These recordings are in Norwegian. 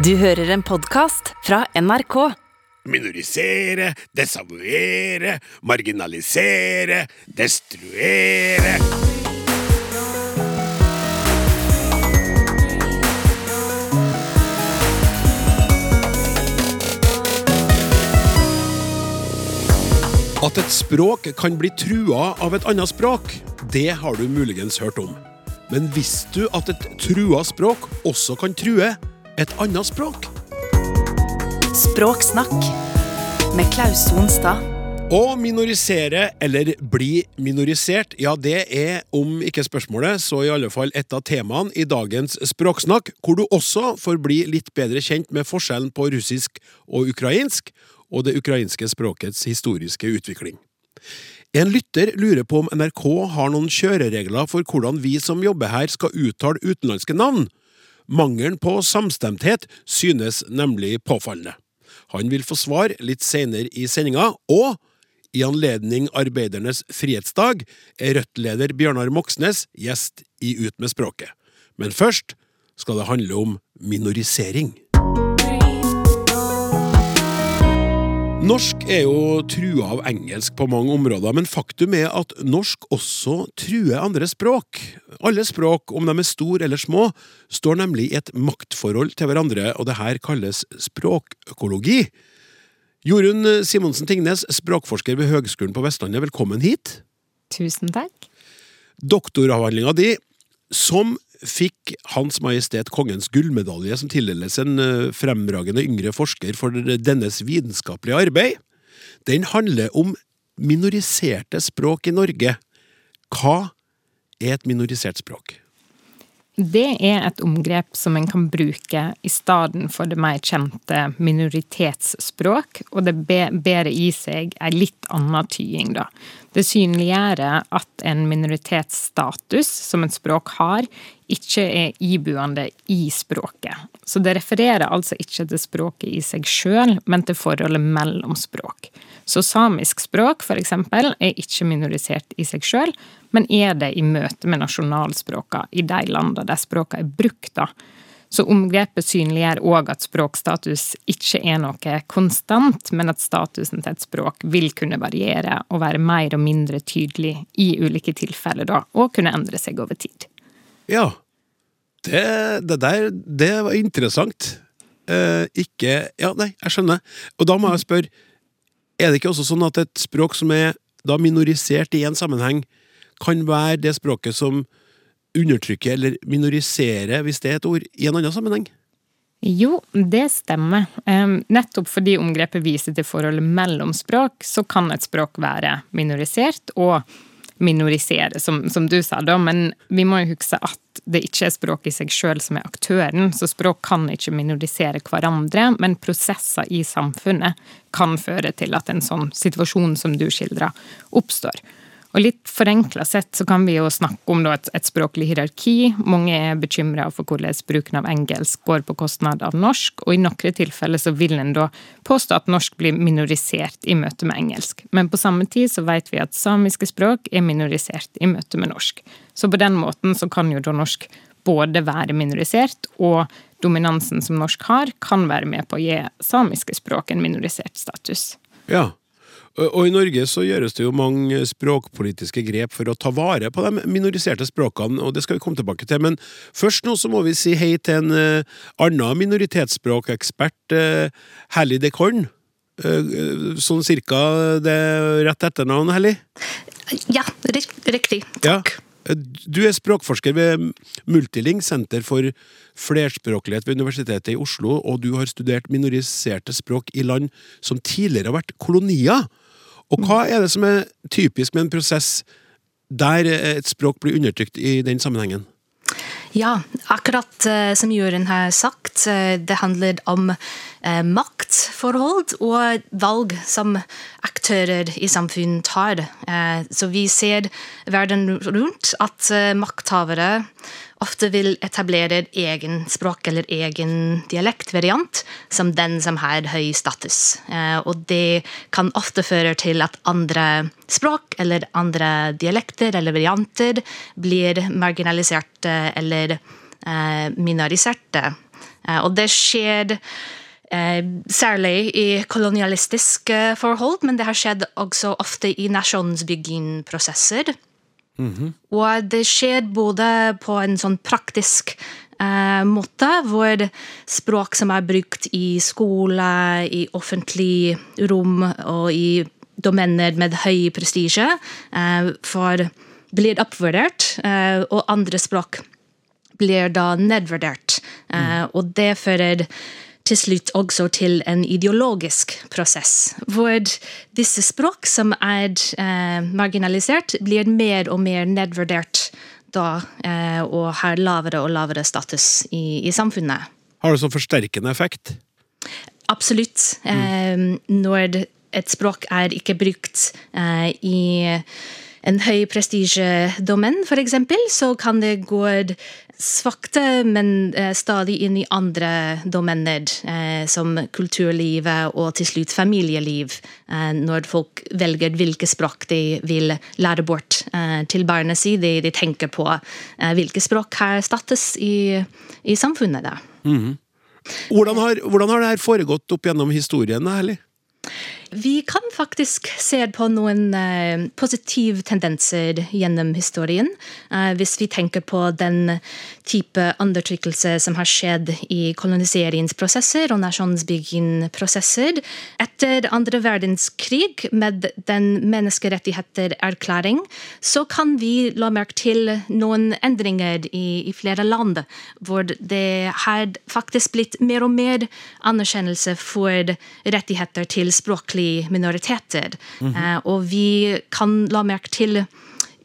Du hører en podkast fra NRK. Minorisere, desavouere, marginalisere, destruere. At et språk kan bli trua av et annet språk, det har du muligens hørt om. Men visste du at et trua språk også kan true et annet språk? Språksnakk med Klaus Sonstad. Å minorisere eller bli minorisert, ja det er, om ikke spørsmålet, så i alle fall et av temaene i dagens Språksnakk, hvor du også får bli litt bedre kjent med forskjellen på russisk og ukrainsk, og det ukrainske språkets historiske utvikling. En lytter lurer på om NRK har noen kjøreregler for hvordan vi som jobber her skal uttale utenlandske navn. Mangelen på samstemthet synes nemlig påfallende. Han vil få svar litt senere i sendinga, og i anledning Arbeidernes frihetsdag er Rødt-leder Bjørnar Moxnes gjest i Ut med språket. Men først skal det handle om minorisering. Norsk er jo trua av engelsk på mange områder, men faktum er at norsk også truer andre språk. Alle språk, om de er store eller små, står nemlig i et maktforhold til hverandre, og det her kalles språkøkologi. Jorunn Simonsen Tingnes, språkforsker ved Høgskolen på Vestlandet, velkommen hit. Tusen takk. Doktoravhandlinga di, som fikk Hans Majestet Kongens gullmedalje, som tildeles en eh, fremragende yngre forsker for dennes vitenskapelige arbeid. Den handler om minoriserte språk i Norge. Hva er et minorisert språk? Det er et omgrep som en kan bruke i stedet for det mer kjente minoritetsspråk, og det bærer i seg ei litt annen tying, da. Det synliggjør at en minoritetsstatus som et språk har, ikke er ibuende i språket. Så det refererer altså ikke til språket i seg sjøl, men til forholdet mellom språk. Så samisk språk, for eksempel, er ikke minorisert i seg sjøl, men er det i møte med nasjonalspråka i de landene der språka er brukt, da. Så omgrepet synliggjør òg at språkstatus ikke er noe konstant, men at statusen til et språk vil kunne variere og være mer og mindre tydelig i ulike tilfeller, da, og kunne endre seg over tid. Ja, det, det der det var interessant. Eh, ikke Ja, nei, jeg skjønner. Og da må jeg spørre, er det ikke også sånn at et språk som er da minorisert i en sammenheng, kan være det språket som undertrykker eller minoriserer, hvis det er et ord, i en annen sammenheng? Jo, det stemmer. Nettopp fordi omgrepet viser til forholdet mellom språk, så kan et språk være minorisert og minorisere, som, som du sa, da. Men vi må jo huske at det ikke er språket i seg sjøl som er aktøren, så språk kan ikke minorisere hverandre, men prosesser i samfunnet kan føre til at en sånn situasjon som du skildrer, oppstår. Og litt forenkla sett så kan vi jo snakke om et, et, språklig hierarki. Mange er bekymra for hvordan bruken av engelsk går på kostnad av norsk, og i noen tilfeller så vil en da påstå at norsk blir minorisert i møte med engelsk. Men på samme tid så vet vi at samiske språk er minorisert i møte med norsk. Så på den måten så kan jo da norsk både være minorisert, og dominansen som norsk har, kan være med på å gi samiske språk en minorisert status. Ja, og i Norge så gjøres det jo mange språkpolitiske grep for å ta vare på de minoriserte språkene, og det skal vi komme tilbake til. Men først nå så må vi si hei til en uh, annen minoritetsspråkekspert, uh, Hallie de Korn. Uh, sånn cirka det rett etternavn, Hallie? Ja, riktig. Takk. Ja. Du er språkforsker ved Multiling, senter for flerspråklighet ved Universitetet i Oslo, og du har studert minoriserte språk i land som tidligere har vært kolonier. Og hva er det som er typisk med en prosess der et språk blir undertrykt i den sammenhengen? Ja, akkurat uh, som Jørund har sagt, uh, det handler om maktforhold og valg som aktører i samfunnet tar. så vi ser verden rundt at makthavere ofte vil etablere egen språk eller egen dialektvariant som den som har høy status. Og det kan ofte føre til at andre språk eller andre dialekter eller varianter blir marginaliserte eller eh, minoriserte. Eh, og det skjer eh, særlig i kolonialistiske forhold, men det har skjedd også ofte i nasjonsbyggingprosesser. Og det skjer både på en sånn praktisk eh, måte, hvor språk som er brukt i skole, i offentlig rom og i domener med høy prestisje, eh, blir oppvurdert, eh, og andre språk blir da nedvurdert. Eh, og det fører til slutt også til en ideologisk prosess, hvor disse språk som er eh, marginalisert, blir mer og mer nedvurdert da, eh, og har lavere og lavere status i, i samfunnet. Har det sånn forsterkende effekt? Absolutt. Eh, når et språk er ikke brukt eh, i en høy prestisjedomen, f.eks., så kan det gå svakte, men eh, stadig inn i andre domener, eh, som kulturlivet og til slutt familieliv, eh, når folk velger hvilke språk de vil lære bort til barna si. De, de tenker på hvilke språk her status i, i samfunnet. da. Hvordan har, hvordan har det her foregått opp gjennom historien? Herlig? Vi kan faktisk se på noen eh, positive tendenser gjennom historien. Eh, hvis vi tenker på den type undertrykkelse som har skjedd i koloniseringsprosesser og nasjonsbyggingprosesser. Etter andre verdenskrig, med den menneskerettighetererklæring, så kan vi la merke til noen endringer i, i flere land, hvor det har faktisk blitt mer og mer anerkjennelse for rettigheter til språklige minoriteter. Eh, og vi kan la merke til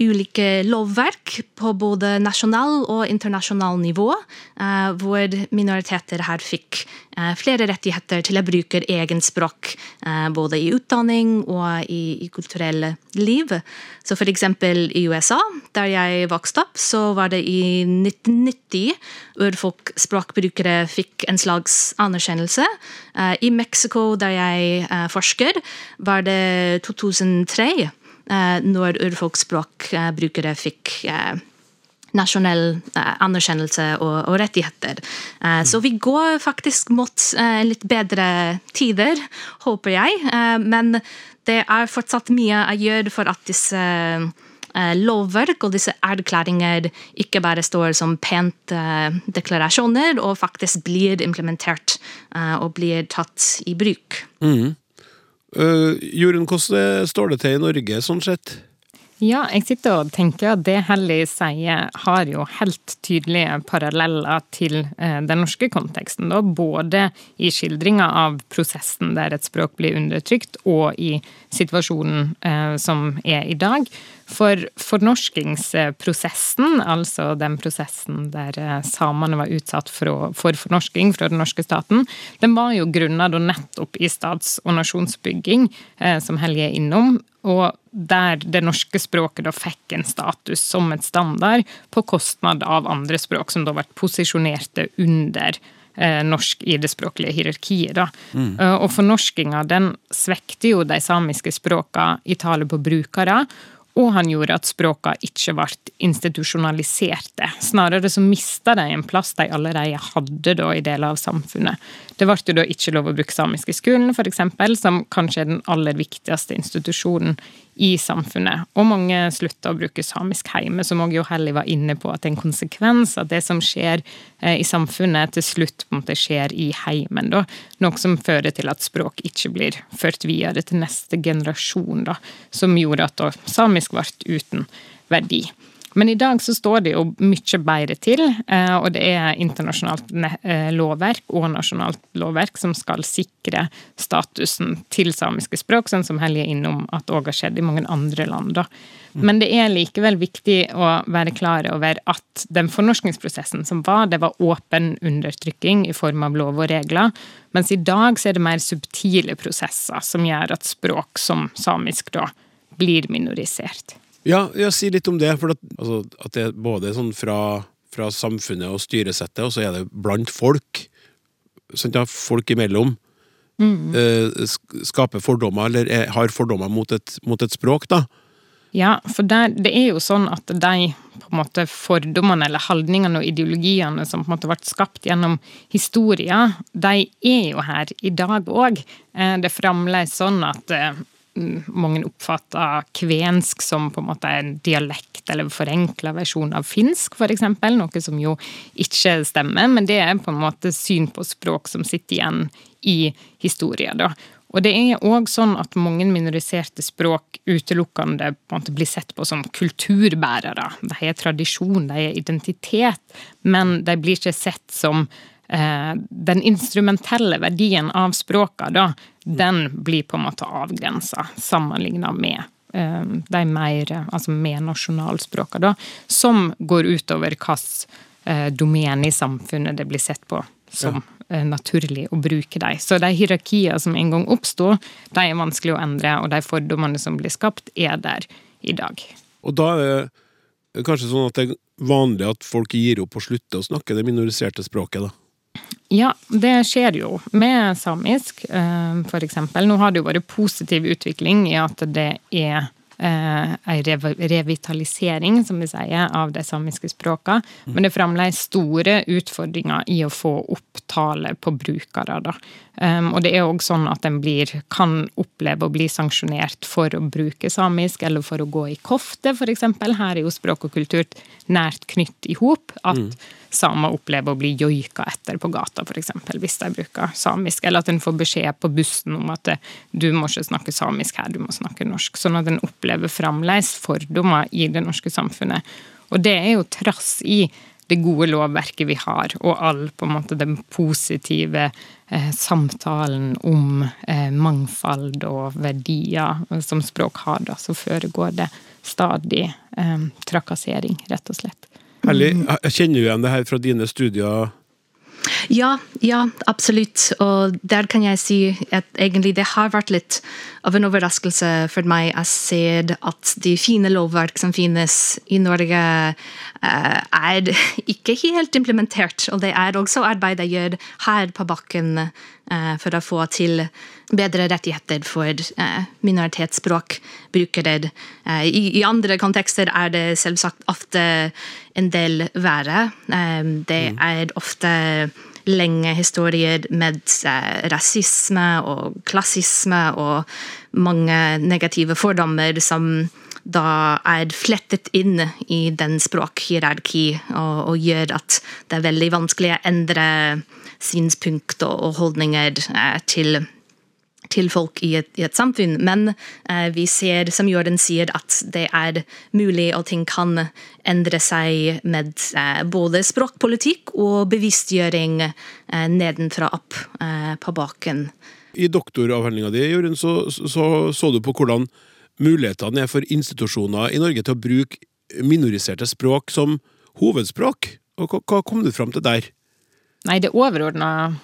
ulike lovverk på både nasjonal og internasjonal nivå, eh, hvor minoriteter her fikk eh, flere rettigheter til å bruke egen språk, eh, både i utdanning og i, i kulturelle liv. Så for eksempel i USA, der jeg vokste opp, så var det i 1990 urfolkspråkbrukere fikk en slags anerkjennelse. I Mexico, der jeg forsker, var det 2003 eh, når urfolksspråkbrukere fikk eh, nasjonell eh, anerkjennelse og, og rettigheter. Eh, Så vi går faktisk mot eh, litt bedre tider, håper jeg. Eh, Men det er fortsatt mye å gjøre for at disse eh, lovverk og disse erklæringer ikke bare står som pent eh, deklarasjoner, og faktisk blir implementert eh, og blir tatt i bruk. Uh, Jorunn, hvordan står det til i Norge, sånn sett? Ja, jeg sitter og tenker at det Helly sier har jo helt tydelige paralleller til eh, den norske konteksten. Da. Både i skildringa av prosessen der et språk blir undertrykt, og i situasjonen eh, som er i dag. For fornorskingsprosessen, altså den prosessen der eh, samene var utsatt for, for fornorsking fra den norske staten, den var jo grunna nettopp i stats- og nasjonsbygging, eh, som Helge er innom. Og der det norske språket da fikk en status som et standard, på kostnad av andre språk som da ble posisjonerte under eh, norsk i det språklige hierarkiet. Da. Mm. og fornorskinga den svekte jo de samiske språka i tallet på brukere. Og han gjorde at språka ikke ble institusjonaliserte. Snarere så mista de en plass de allerede hadde da i deler av samfunnet. Det ble jo da ikke lov å bruke samisk i skolen, f.eks., som kanskje er den aller viktigste institusjonen i samfunnet. Og mange slutta å bruke samisk hjemme, som også jo Helly var inne på, at det er en konsekvens at det som skjer eh, i samfunnet, til slutt på en måte skjer i heimen. Da. Noe som fører til at språk ikke blir ført videre til neste generasjon, da, som gjorde at da samisk ble uten verdi. Men i dag så står det jo mye bedre til, eh, og det er internasjonalt eh, lovverk og nasjonalt lovverk som skal sikre statusen til samiske språk, sånn som Helge er innom at òg har skjedd i mange andre land. da. Men det er likevel viktig å være klar over at den fornorskningsprosessen som var, det var åpen undertrykking i form av lov og regler, mens i dag så er det mer subtile prosesser som gjør at språk som samisk da blir minorisert. Ja, ja, si litt om det. For at, altså, at det er både sånn fra, fra samfunnet og styresettet, og så er det blant folk. Sant, ja, folk imellom. eh, sk- skaper fordommer, eller er, har fordommer mot et, mot et språk, da. Ja, for der, det er jo sånn at de på en måte fordommene eller holdningene og ideologiene som på en måte ble skapt gjennom historia, de er jo her i dag òg. Det er fremdeles sånn at mange oppfatter kvensk som på en måte en dialekt eller forenkla versjon av finsk, f.eks., noe som jo ikke stemmer, men det er på en måte syn på språk som sitter igjen i historien. da. Og det er òg sånn at mange minoriserte språk utelukkende blir sett på som kulturbærere. De har tradisjon, de har identitet, men de blir ikke sett som den instrumentelle verdien av språka, da, den blir på en måte avgrensa sammenligna med eh, de mer altså med nasjonalspråka, da, som går utover hvilket eh, domene i samfunnet det blir sett på som ja. Eh, naturlig å bruke dem. Så de hierarkiene som en gang oppsto, de er vanskelig å endre, og de fordommene som blir skapt, er der i dag. Og da er det kanskje sånn at det er vanlig at folk gir opp og slutter å snakke det minoriserte språket, da? Ja, det skjer jo med samisk, f.eks. for eksempel. Nå har det jo vært positiv utvikling i at det er ei en revitalisering, som vi sier, av de samiske språkene. Men det er fremdeles store utfordringer i å få opp tallet på brukere. Da. Um, og det er òg sånn at en blir, kan oppleve å bli sanksjonert for å bruke samisk, eller for å gå i kofte, f.eks. Her er jo språk og kultur nært knytt i hop. At mm. Samer opplever å bli joika etter på gata, f.eks. hvis de bruker samisk. Eller at en får beskjed på bussen om at du må ikke snakke samisk her, du må snakke norsk. Sånn at en opplever fremdeles fordommer i det norske samfunnet. Og det er jo trass i det gode lovverket vi har, og all på en måte den positive eh, samtalen om eh, mangfold og verdier som språk har, da, så foregår det stadig eh, trakassering, rett og slett. Herlig. Kjenner du igjen det her fra dine studier? Ja, ja, absolutt. Og der kan jeg si at egentlig det har vært litt av en overraskelse for meg å se at de fine lovverk som finnes i Norge, eh, er ikke helt implementert. Og det er også arbeid jeg gjør her på bakken eh, for å få til bedre rettigheter for eh, minoritetsspråkbrukere. I andre kontekster er det selvsagt ofte en del verre. Det mm. er ofte lenge historier med eh, rasisme og klassisme og mange negative fordommer som da er flettet inn i den språkhierarki og, og gjør at det er veldig vanskelig å endre synspunkt og holdninger eh, til til folk i et, i et samfunn. Men eh, vi ser, som Jørgen sier, at det er mulig og ting kan endre seg med eh, både språkpolitikk og bevisstgjøring eh, nedenfra opp eh, på baken. I doktoravhandlinga di Jørgen, så, så, så du på hvordan mulighetene er for institusjoner i Norge til å bruke minoriserte språk som hovedspråk. Og hva, hva kom du fram til der? Nei, det overordna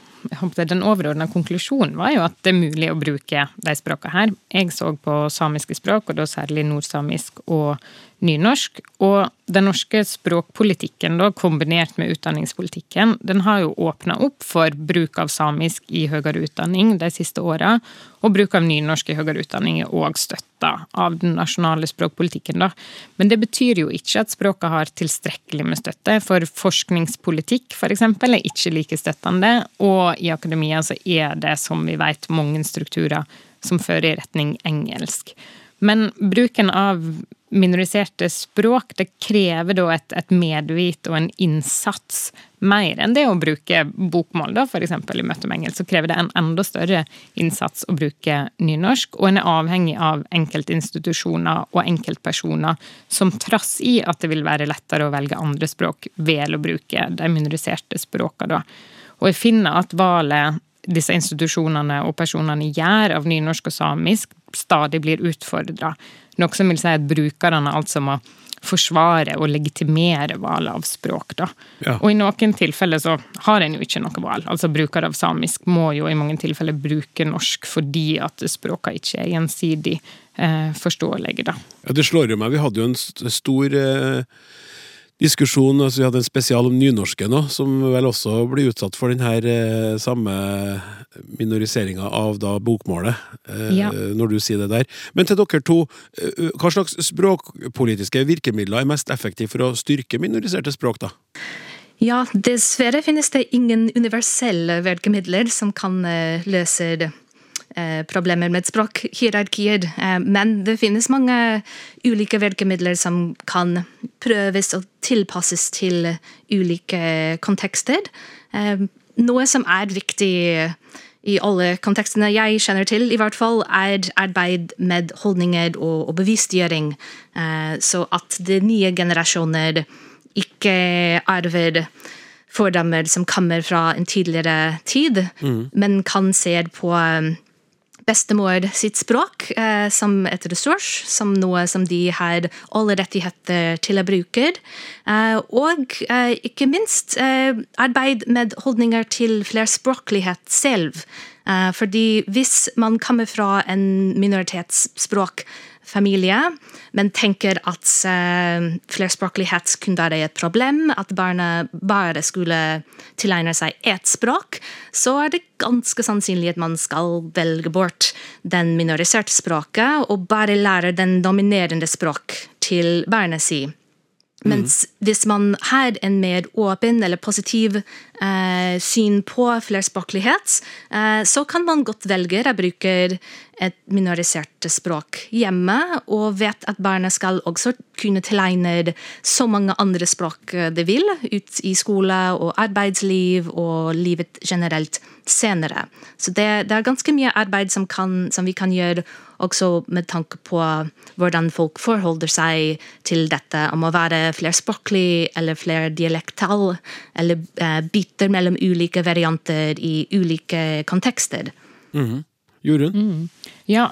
den overordna konklusjonen var jo at det er mulig å bruke de språkene her. Jeg så på samiske språk, og da særlig nordsamisk og nynorsk. Og den norske språkpolitikken, da, kombinert med utdanningspolitikken, den har jo åpna opp for bruk av samisk i høyere utdanning de siste åra. Og bruk av nynorsk i høyere utdanning er òg støtta av den nasjonale språkpolitikken. Da. Men det betyr jo ikke at språket har tilstrekkelig med støtte, for forskningspolitikk f.eks. For eksempel, er ikke like støttende. Og i akademia så er det, som vi vet, mange strukturer som fører i retning engelsk. Men bruken av minoriserte språk, det krever da et, et medvit og en innsats mer enn det å bruke bokmål, da, f.eks. i møte med engelsk. Så krever det en enda større innsats å bruke nynorsk, og en er avhengig av enkeltinstitusjoner og enkeltpersoner som trass i at det vil være lettere å velge andre språk, vel å bruke de minoriserte språkene. Og jeg finner at valget disse institusjonene og personene gjør av nynorsk og samisk, stadig blir utfordra. Noe som vil si at brukerne altså må forsvare og legitimere valg av språk. Da. Ja. Og i noen tilfeller så har en jo ikke noe valg. Altså Brukere av samisk må jo i mange tilfeller bruke norsk fordi at språkene ikke er gjensidig eh, forståelige. Da. Ja, det slår jo meg. Vi hadde jo en stor eh diskusjon altså Vi hadde en spesial om nynorsken nå, som vel også blir utsatt for den her eh, samme minoriseringa av da bokmålet, eh, Ja. når du sier det der. Men til dere to, eh, hva slags språkpolitiske virkemidler er mest effektive for å styrke minoriserte språk, da? Ja, dessverre finnes det ingen universelle virkemidler som kan løse det. Eh, Problemer med språkhierarkier, Eh, men det finnes mange ulike virkemidler som kan prøves og tilpasses til ulike kontekster. Eh, Noe som er viktig i alle kontekstene jeg kjenner til, i hvert fall, er arbeid med holdninger og, bevisstgjøring, så at de nye generasjoner ikke arver fordommer som kommer fra en tidligere tid, men kan se på bestemor sitt språk eh, som et ressurs, som noe som de har alle rettigheter til å bruke. Eh, og eh, ikke minst eh, arbeid med holdninger til flerspråklighet selv. Eh, fordi hvis man kommer fra en minoritetsspråkfamilie, men tenker at eh, flerspråklighet kunne være et problem, at barna bare skulle tilegne seg ett språk, så er det ganske sannsynlig at man skal velge bort den minoriserte språket og bare lære den dominerende språk til barna si. Mens hvis man har en mer åpen eller positiv eh, syn på flerspråklighet, eh, så kan man godt velge å bruke et minorisert språk hjemme, og vet at barna skal også kunne tilegne så mange andre språk eh, de vil, ut i skole og arbeidsliv og livet generelt senere. Så det, det er ganske mye arbeid som, kan, som vi kan gjøre også med tanke på hvordan folk forholder seg til dette, om å være flerspråklig eller flerdialektal, eller eh, bytter mellom ulike varianter i ulike kontekster. Jorunn? Ja,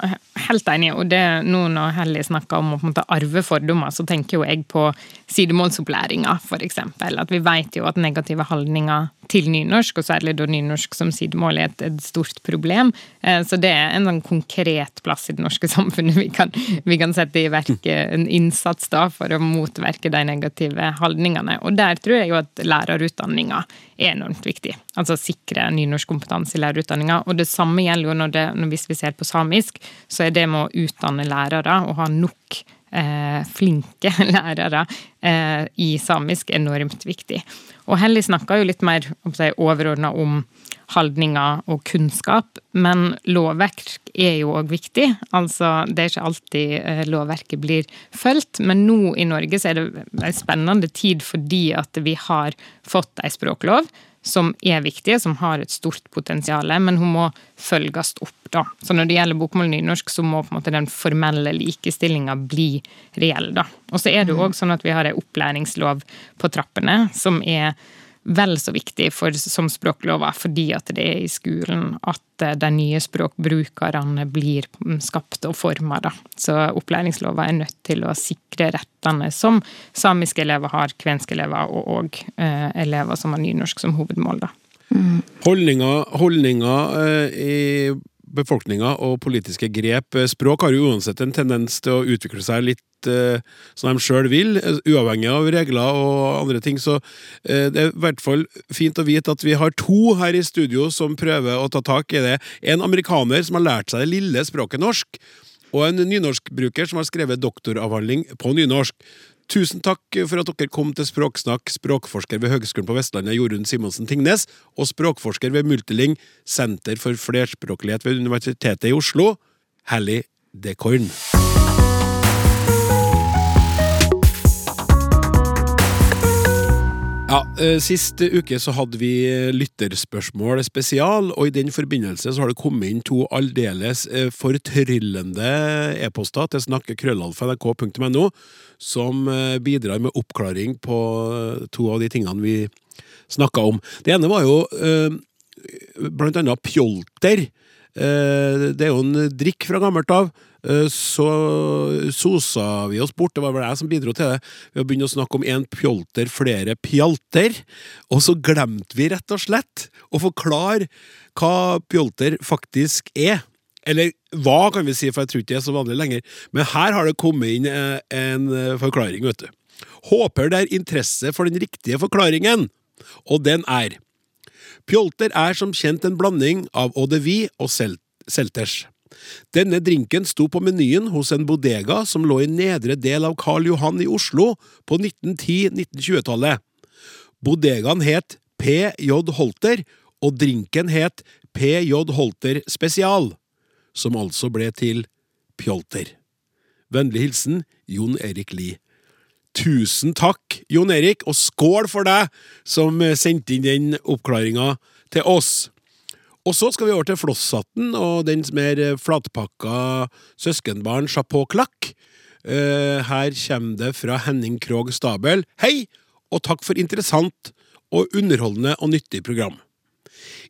helt enig. Og det, nå når Helly snakker om å på en måte arve fordommer, så tenker jo jeg på sidemålsopplæringa, f.eks. At vi vet jo at negative holdninger til nynorsk, og særlig da nynorsk som sidemål, er et, et stort problem. Eh, Så det er en sånn konkret plass i det norske samfunnet vi kan, vi kan sette i verk en innsats da for å motverke de negative holdningene. Og der tror jeg jo at lærerutdanninga er enormt viktig. Altså sikre nynorskkompetanse i lærerutdanninga. Og det samme gjelder jo når det, hvis vi ser på samisk, så er det med å utdanne lærere og ha nok eh, flinke lærere eh, i samisk enormt viktig. Og Helly snakka jo litt mer si, overordna om holdninger og kunnskap, men lovverk er jo òg viktig. Altså, det er ikke alltid eh, lovverket blir fulgt, men nå i Norge så er det en spennende tid fordi at vi har fått ei språklov som er viktige, som har et stort potensial, men hun må følges opp. da. Så Når det gjelder bokmål nynorsk, så må på en måte den formelle likestillinga bli reell. da. Og så er det jo òg sånn at vi har en opplæringslov på trappene, som er vel så viktig for, som språklova, fordi at det er i skolen at eh, de nye språkbrukerne blir skapt og forma. Så opplæringslova er nødt til å sikre rettene som samiske elever har, kvenske elever og, og eh, elever som har nynorsk som hovedmål. da. Holdninger, holdninger eh, befolkninga og politiske grep. Eh, Språk har jo uansett en tendens til å utvikle seg litt eh, som de sjøl vil, eh, uavhengig av regler og andre ting. Så eh, det er i hvert fall fint å vite at vi har to her i studio som prøver å ta tak i det. En amerikaner som har lært seg det lille språket norsk, og en nynorskbruker som har skrevet doktoravhandling på nynorsk. Tusen takk for at dere kom til Språksnakk, språkforsker ved Høgskolen på Vestlandet Jorunn Simonsen Tingnes, og språkforsker ved Multiling, Senter for flerspråklighet ved Universitetet i Oslo, Hallie Dekorn. Ja, eh, Sist uke så hadde vi lytterspørsmål spesial, og i den forbindelse så har det kommet inn to aldeles eh, fortryllende e-poster til snakkekrøllalfa.nrk.no, som eh, bidrar med oppklaring på to av de tingene vi snakka om. Det ene var jo eh, blant annet pjolter. Eh, det er jo en drikk fra gammelt av. Eh, Så sosa vi oss bort, det var vel jeg som bidro til det, ved å begynne å snakke om én pjolter, flere pjalter. Og så glemte vi rett og slett å forklare hva pjolter faktisk er. Eller hva, kan vi si, for jeg tror ikke det er så vanlig lenger. Men her har det kommet inn eh, en eh, forklaring, vet du. Håper det er interesse for den riktige forklaringen, og den er Pjolter er som kjent en blanding av eau de vie og sel selters. Denne drinken sto på menyen hos en bodega som lå i nedre del av Karl Johan i Oslo på 1910-1920-tallet. Bodegaen het P.J. Holter, og drinken het P.J. Holter Spesial, som altså ble til Pjolter. Vennlig hilsen Jon Erik Lie. Tusen takk, Jon Erik, og skål for deg som sendte inn den oppklaringa til oss. Og så skal vi over til Flosshatten og dens mer flatpakka søskenbarn Chapeau Clack. Eh, her kommer det fra Henning Krogh Stabel. Hei, og takk for interessant og underholdende og nyttig program.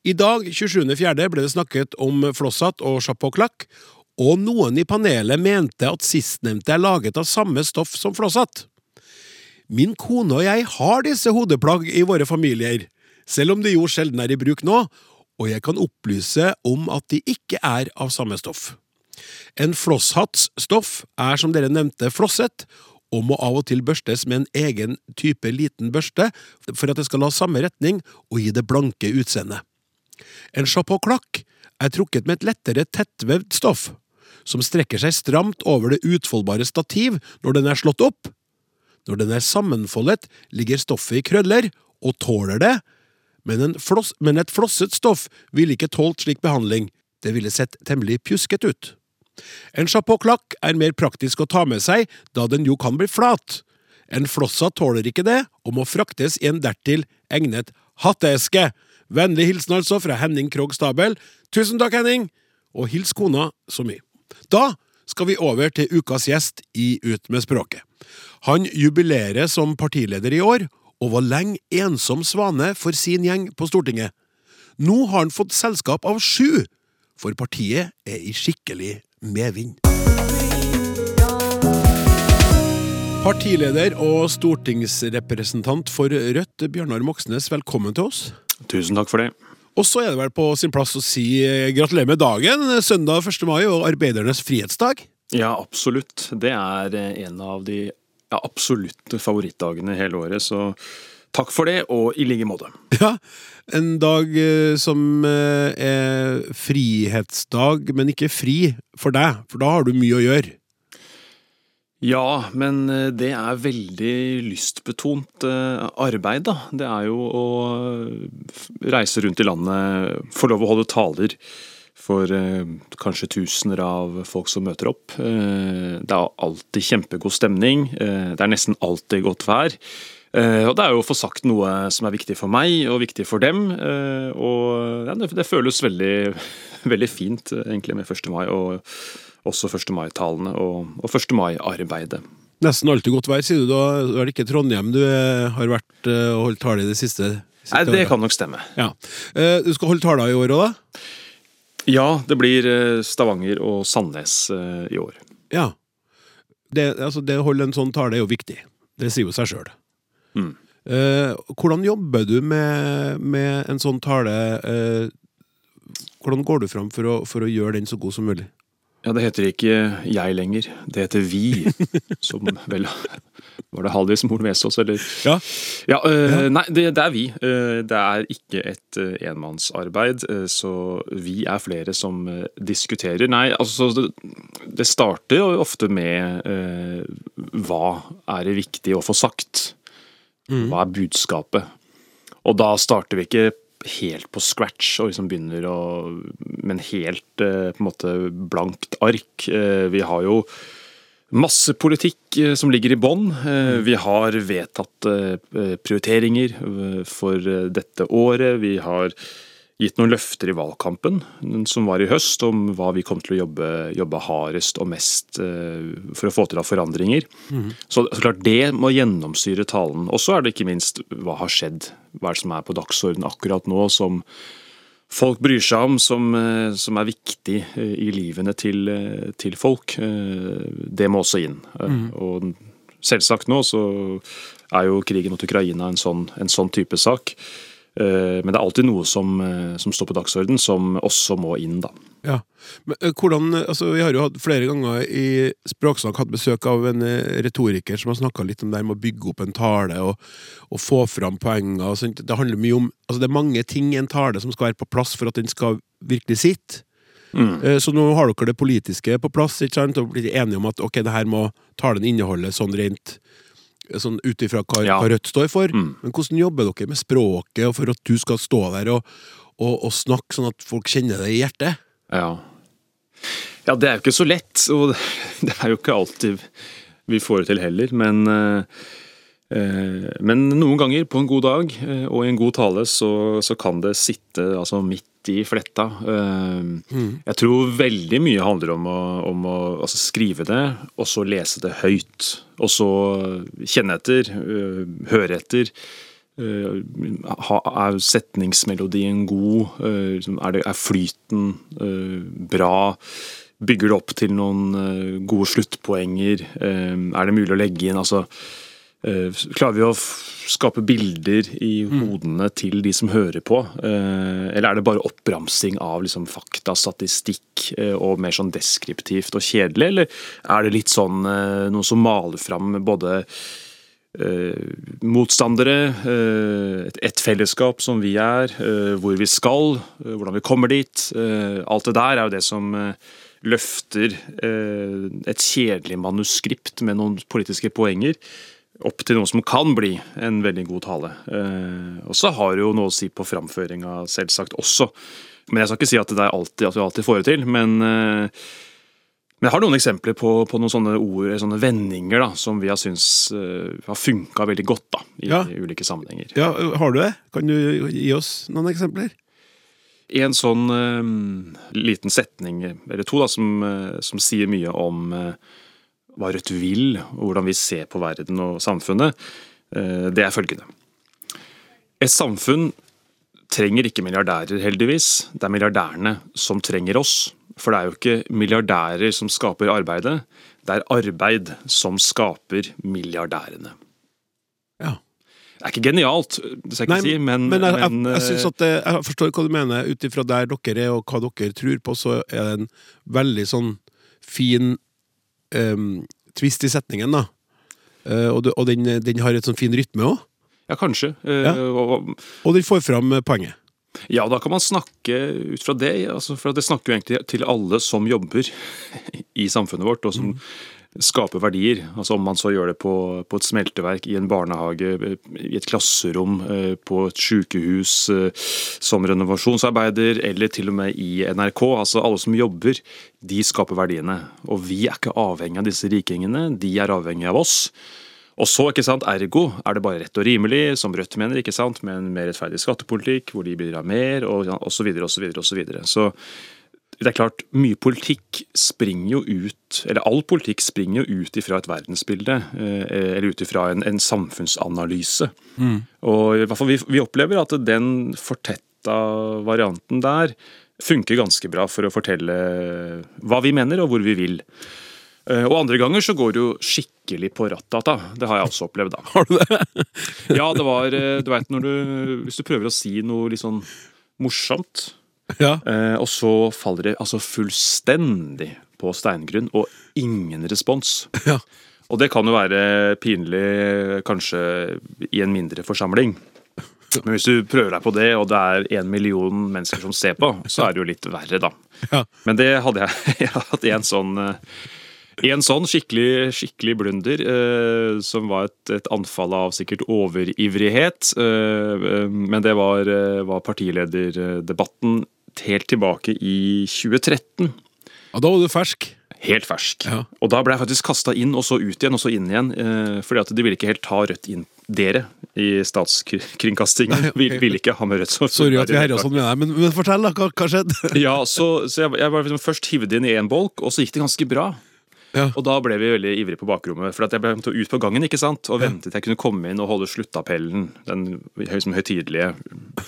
I dag, 27.4., ble det snakket om Flosshatt og Chapeau Clack, og noen i panelet mente at sistnevnte er laget av samme stoff som Flosshatt. Min kone og jeg har disse hodeplagg i våre familier, selv om de jo sjelden er i bruk nå, og jeg kan opplyse om at de ikke er av samme stoff. En flosshatts stoff er som dere nevnte flosset, og må av og til børstes med en egen type liten børste for at det skal ha samme retning og gi det blanke utseendet. En chapeau-klakk er trukket med et lettere tettvevd stoff, som strekker seg stramt over det utfoldbare stativ når den er slått opp. Når den er sammenfoldet, ligger stoffet i krøller, og tåler det, men, floss, men et flosset stoff ville ikke tålt slik behandling, det ville sett temmelig pjusket ut. En chapeau-klakk er mer praktisk å ta med seg, da den jo kan bli flat. En flossa tåler ikke det, og må fraktes i en dertil egnet hatteeske. Vennlig hilsen altså fra Henning Krogh Stabel. Tusen takk, Henning! Og hils kona så mye. Da skal vi over til ukas gjest i Ut med språket. Han jubilerer som partileder i år, og var lenge ensom svane for sin gjeng på Stortinget. Nå har han fått selskap av sju, for partiet er i skikkelig medvind. Partileder og stortingsrepresentant for Rødt, Bjørnar Moxnes, velkommen til oss. Tusen takk for det. Og så er det vel på sin plass å si eh, gratulerer med dagen, søndag 1. mai og arbeidernes frihetsdag. Ja, absolutt. Det er eh, en av de ja, absolutt favorittdagene hele året, så takk for det, og i like måte. Ja, en dag eh, som er frihetsdag, men ikke fri for deg, for da har du mye å gjøre. Ja, men det er veldig lystbetont arbeid, da. Det er jo å reise rundt i landet, få lov å holde taler for kanskje tusener av folk som møter opp. Det er alltid kjempegod stemning. Det er nesten alltid godt vær. Og det er jo å få sagt noe som er viktig for meg og viktig for dem. Og det føles veldig, veldig fint egentlig med 1. mai. og også 1. mai-talene og, og 1. mai-arbeidet. Nesten alltid godt vær, sier du. Da er det ikke Trondheim du har vært og holdt tale i det siste? Nei, det kan nok stemme. Ja. Du skal holde taler i år òg, da? Ja, det blir Stavanger og Sandnes i år. Ja. Det, altså, det å holde en sånn tale er jo viktig. Det sier jo seg sjøl. Mm. Hvordan jobber du med, med en sånn tale? Hvordan går du fram for å, for å gjøre den så god som mulig? Ja, det heter ikke jeg lenger. Det heter vi. Som vel Var det Haldis Moren Vesaas, eller? Ja. ja, øh, Nei, det, det, er vi. Det er ikke et enmannsarbeid, så vi er flere som diskuterer. Nei, altså Det, det starter jo ofte med hva er det viktig å få sagt? Hva er budskapet? Og da starter vi ikke helt på scratch og liksom begynner å Med en helt på en måte blankt ark. Vi har jo masse politikk som ligger i bånn. Vi har vedtatt prioriteringer for dette året. Vi har gitt noen løfter i valgkampen som var i høst, om hva vi kom til å jobbe, jobbe hardest og mest for å få til av forandringer. Mm. Så, så, klart det må gjennomsyre talen. Og så er det ikke minst hva har skjedd. Hva er det som er på dagsordenen akkurat nå som folk bryr seg om, som, som er viktig i livene til, til, folk. Det må også inn. Mm. Og selvsagt nå så er jo krigen mot Ukraina en sånn, en sånn type sak. Men det er alltid noe som, som står på dagsordenen som også må inn, da. Ja. Men eh, hvordan, altså Vi har jo hatt flere ganger i Språksnakk hatt besøk av en eh, retoriker som har snakka litt om det med å bygge opp en tale og, og få fram poenger. og. Det handler mye om, altså det er mange ting i en tale som skal være på plass for at den skal virkelig sitte. Mm. Så nå har dere det politiske på plass ikke sant? og blitt enige om at ok, det her må talen inneholde sånn rent sånn ut ifra hva, Ja. hva Rødt står for. Mm. Men hvordan jobber dere med språket og for at du skal stå der og, og, og snakke sånn at folk kjenner det i hjertet? Ja. ja, det er jo ikke så lett, og det er jo ikke alltid vi får det til heller. Men, eh, men noen ganger på en god dag eh, og i en god tale så, så kan det sitte altså, midt i fletta. Eh, Jeg tror veldig mye handler om å, om å altså, skrive det, og så lese det høyt. Og så kjenne etter, eh, høre etter. Eh, Er setningsmelodien god? Eh, liksom, Er, det, er flyten eh, bra? Bygger det opp til noen eh, gode sluttpoenger? Eh, Er det mulig å legge inn altså, eh, Klarer vi å skape bilder i hodene til de som hører på? Eh, Eller er det bare oppramsing av liksom, fakta, statistikk eh, og mer sånn deskriptivt og kjedelig? Eller er det litt sånn eh, noe som maler fram både eh, motstandere, eh, et, fellesskap som vi er, eh, hvor vi skal, eh, hvordan vi kommer dit. Eh, alt det der er jo det som eh, løfter eh, et kjedelig manuskript med noen politiske poenger opp til noe som kan bli en veldig god tale. Eh, og så har det jo noe å si på framføringa, selvsagt også. Men jeg skal ikke si at det er alltid, at vi alltid får det til. Men eh, men jeg har noen eksempler på, på noen sånne ord, sånne vendinger da, som vi har syntes eh, har funka veldig godt da, i, Ja. ulike sammenhenger. Ja, Har du det? Kan du gi oss noen eksempler? En sånn um, liten setning eller to da, som, som sier mye om eh, hva Rødt vil, og hvordan vi ser på verden og samfunnet, eh, det er følgende. Et samfunn trenger ikke milliardærer, heldigvis. Det er milliardærene som trenger oss. For det er jo ikke milliardærer som skaper arbeidet, det er arbeid som skaper milliardærene. Ja. Det er ikke genialt, det skal jeg ikke si, men, men jeg, jeg, men, jeg, synes eh, at det, jeg forstår hva du mener. Ut ifra der dere er og hva dere tror på, så er det en veldig sånn fin em, twist i setningen, da. Uh, og du- og den, den har et sånn fin rytme òg. Ja, kanskje. Eh, Ja. og- Og den får fram eh, poenget. Ja, da kan man snakke ut fra det. Altså, for det snakker jo egentlig til alle som jobber i samfunnet vårt, og som skaper verdier. Altså Om man så gjør det på, på et smelteverk, i en barnehage, i et klasserom, eh, på et sykehus, eh, som renovasjonsarbeider, eller til og med i NRK. Altså Alle som jobber, de skaper verdiene. Og vi er ikke avhengig av disse rikingene, de er avhengig av oss. Og så, ikke sant, ergo er det bare rett og rimelig, som Rødt mener, ikke sant, med en mer rettferdig skattepolitikk, hvor de bidrar mer, og, ja, og så videre, og så videre, og så videre. Så det er klart, mye politikk springer jo ut, eller all politikk springer jo ut ifra et verdensbilde, eh, eller ut ifra en, en samfunnsanalyse. Og i hvert fall vi, vi opplever at den fortetta varianten der funker ganske bra for å fortelle hva vi mener, og hvor vi vil. Eh, Og andre ganger så går det jo skikkelig på rattata. Det har jeg også opplevd, da. Har du det? Ja, det var eh, Du veit når du Hvis du prøver å si noe litt sånn morsomt, Ja. eh, og så faller det altså fullstendig på steingrunn, og ingen respons. Ja. Og det kan jo være pinlig kanskje i en mindre forsamling. Men hvis du prøver deg på det, og det er en million mennesker som ser på, så er det jo litt verre, da. Ja. Men det hadde jeg, jeg har hatt en sånn eh, en sånn skikkelig, skikkelig blunder, eh, som var et, et anfall av sikkert overivrighet. Eh, eh, men det var, var partilederdebatten helt tilbake i 2013. ja, da var du fersk. Helt fersk. Ja. Og da ble jeg faktisk kasta inn, og så ut igjen, og så inn igjen. Eh, fordi at de ville ikke helt ta Rødt inn. Dere i statskringkastingen Nei, ville vil ikke ha med Rødt. som Sorry at vi herja sånn med deg, men, men fortell, da. Hva, hva skjedde? ja, så, så jeg, jeg var liksom først hivd inn i én bolk, og så gikk det ganske bra. Ja. Og da ble vi veldig ivrige på bakrommet, for at jeg ble ut på gangen ikke sant? og ventet til jeg kunne komme inn og holde sluttappellen, den liksom, høytidelige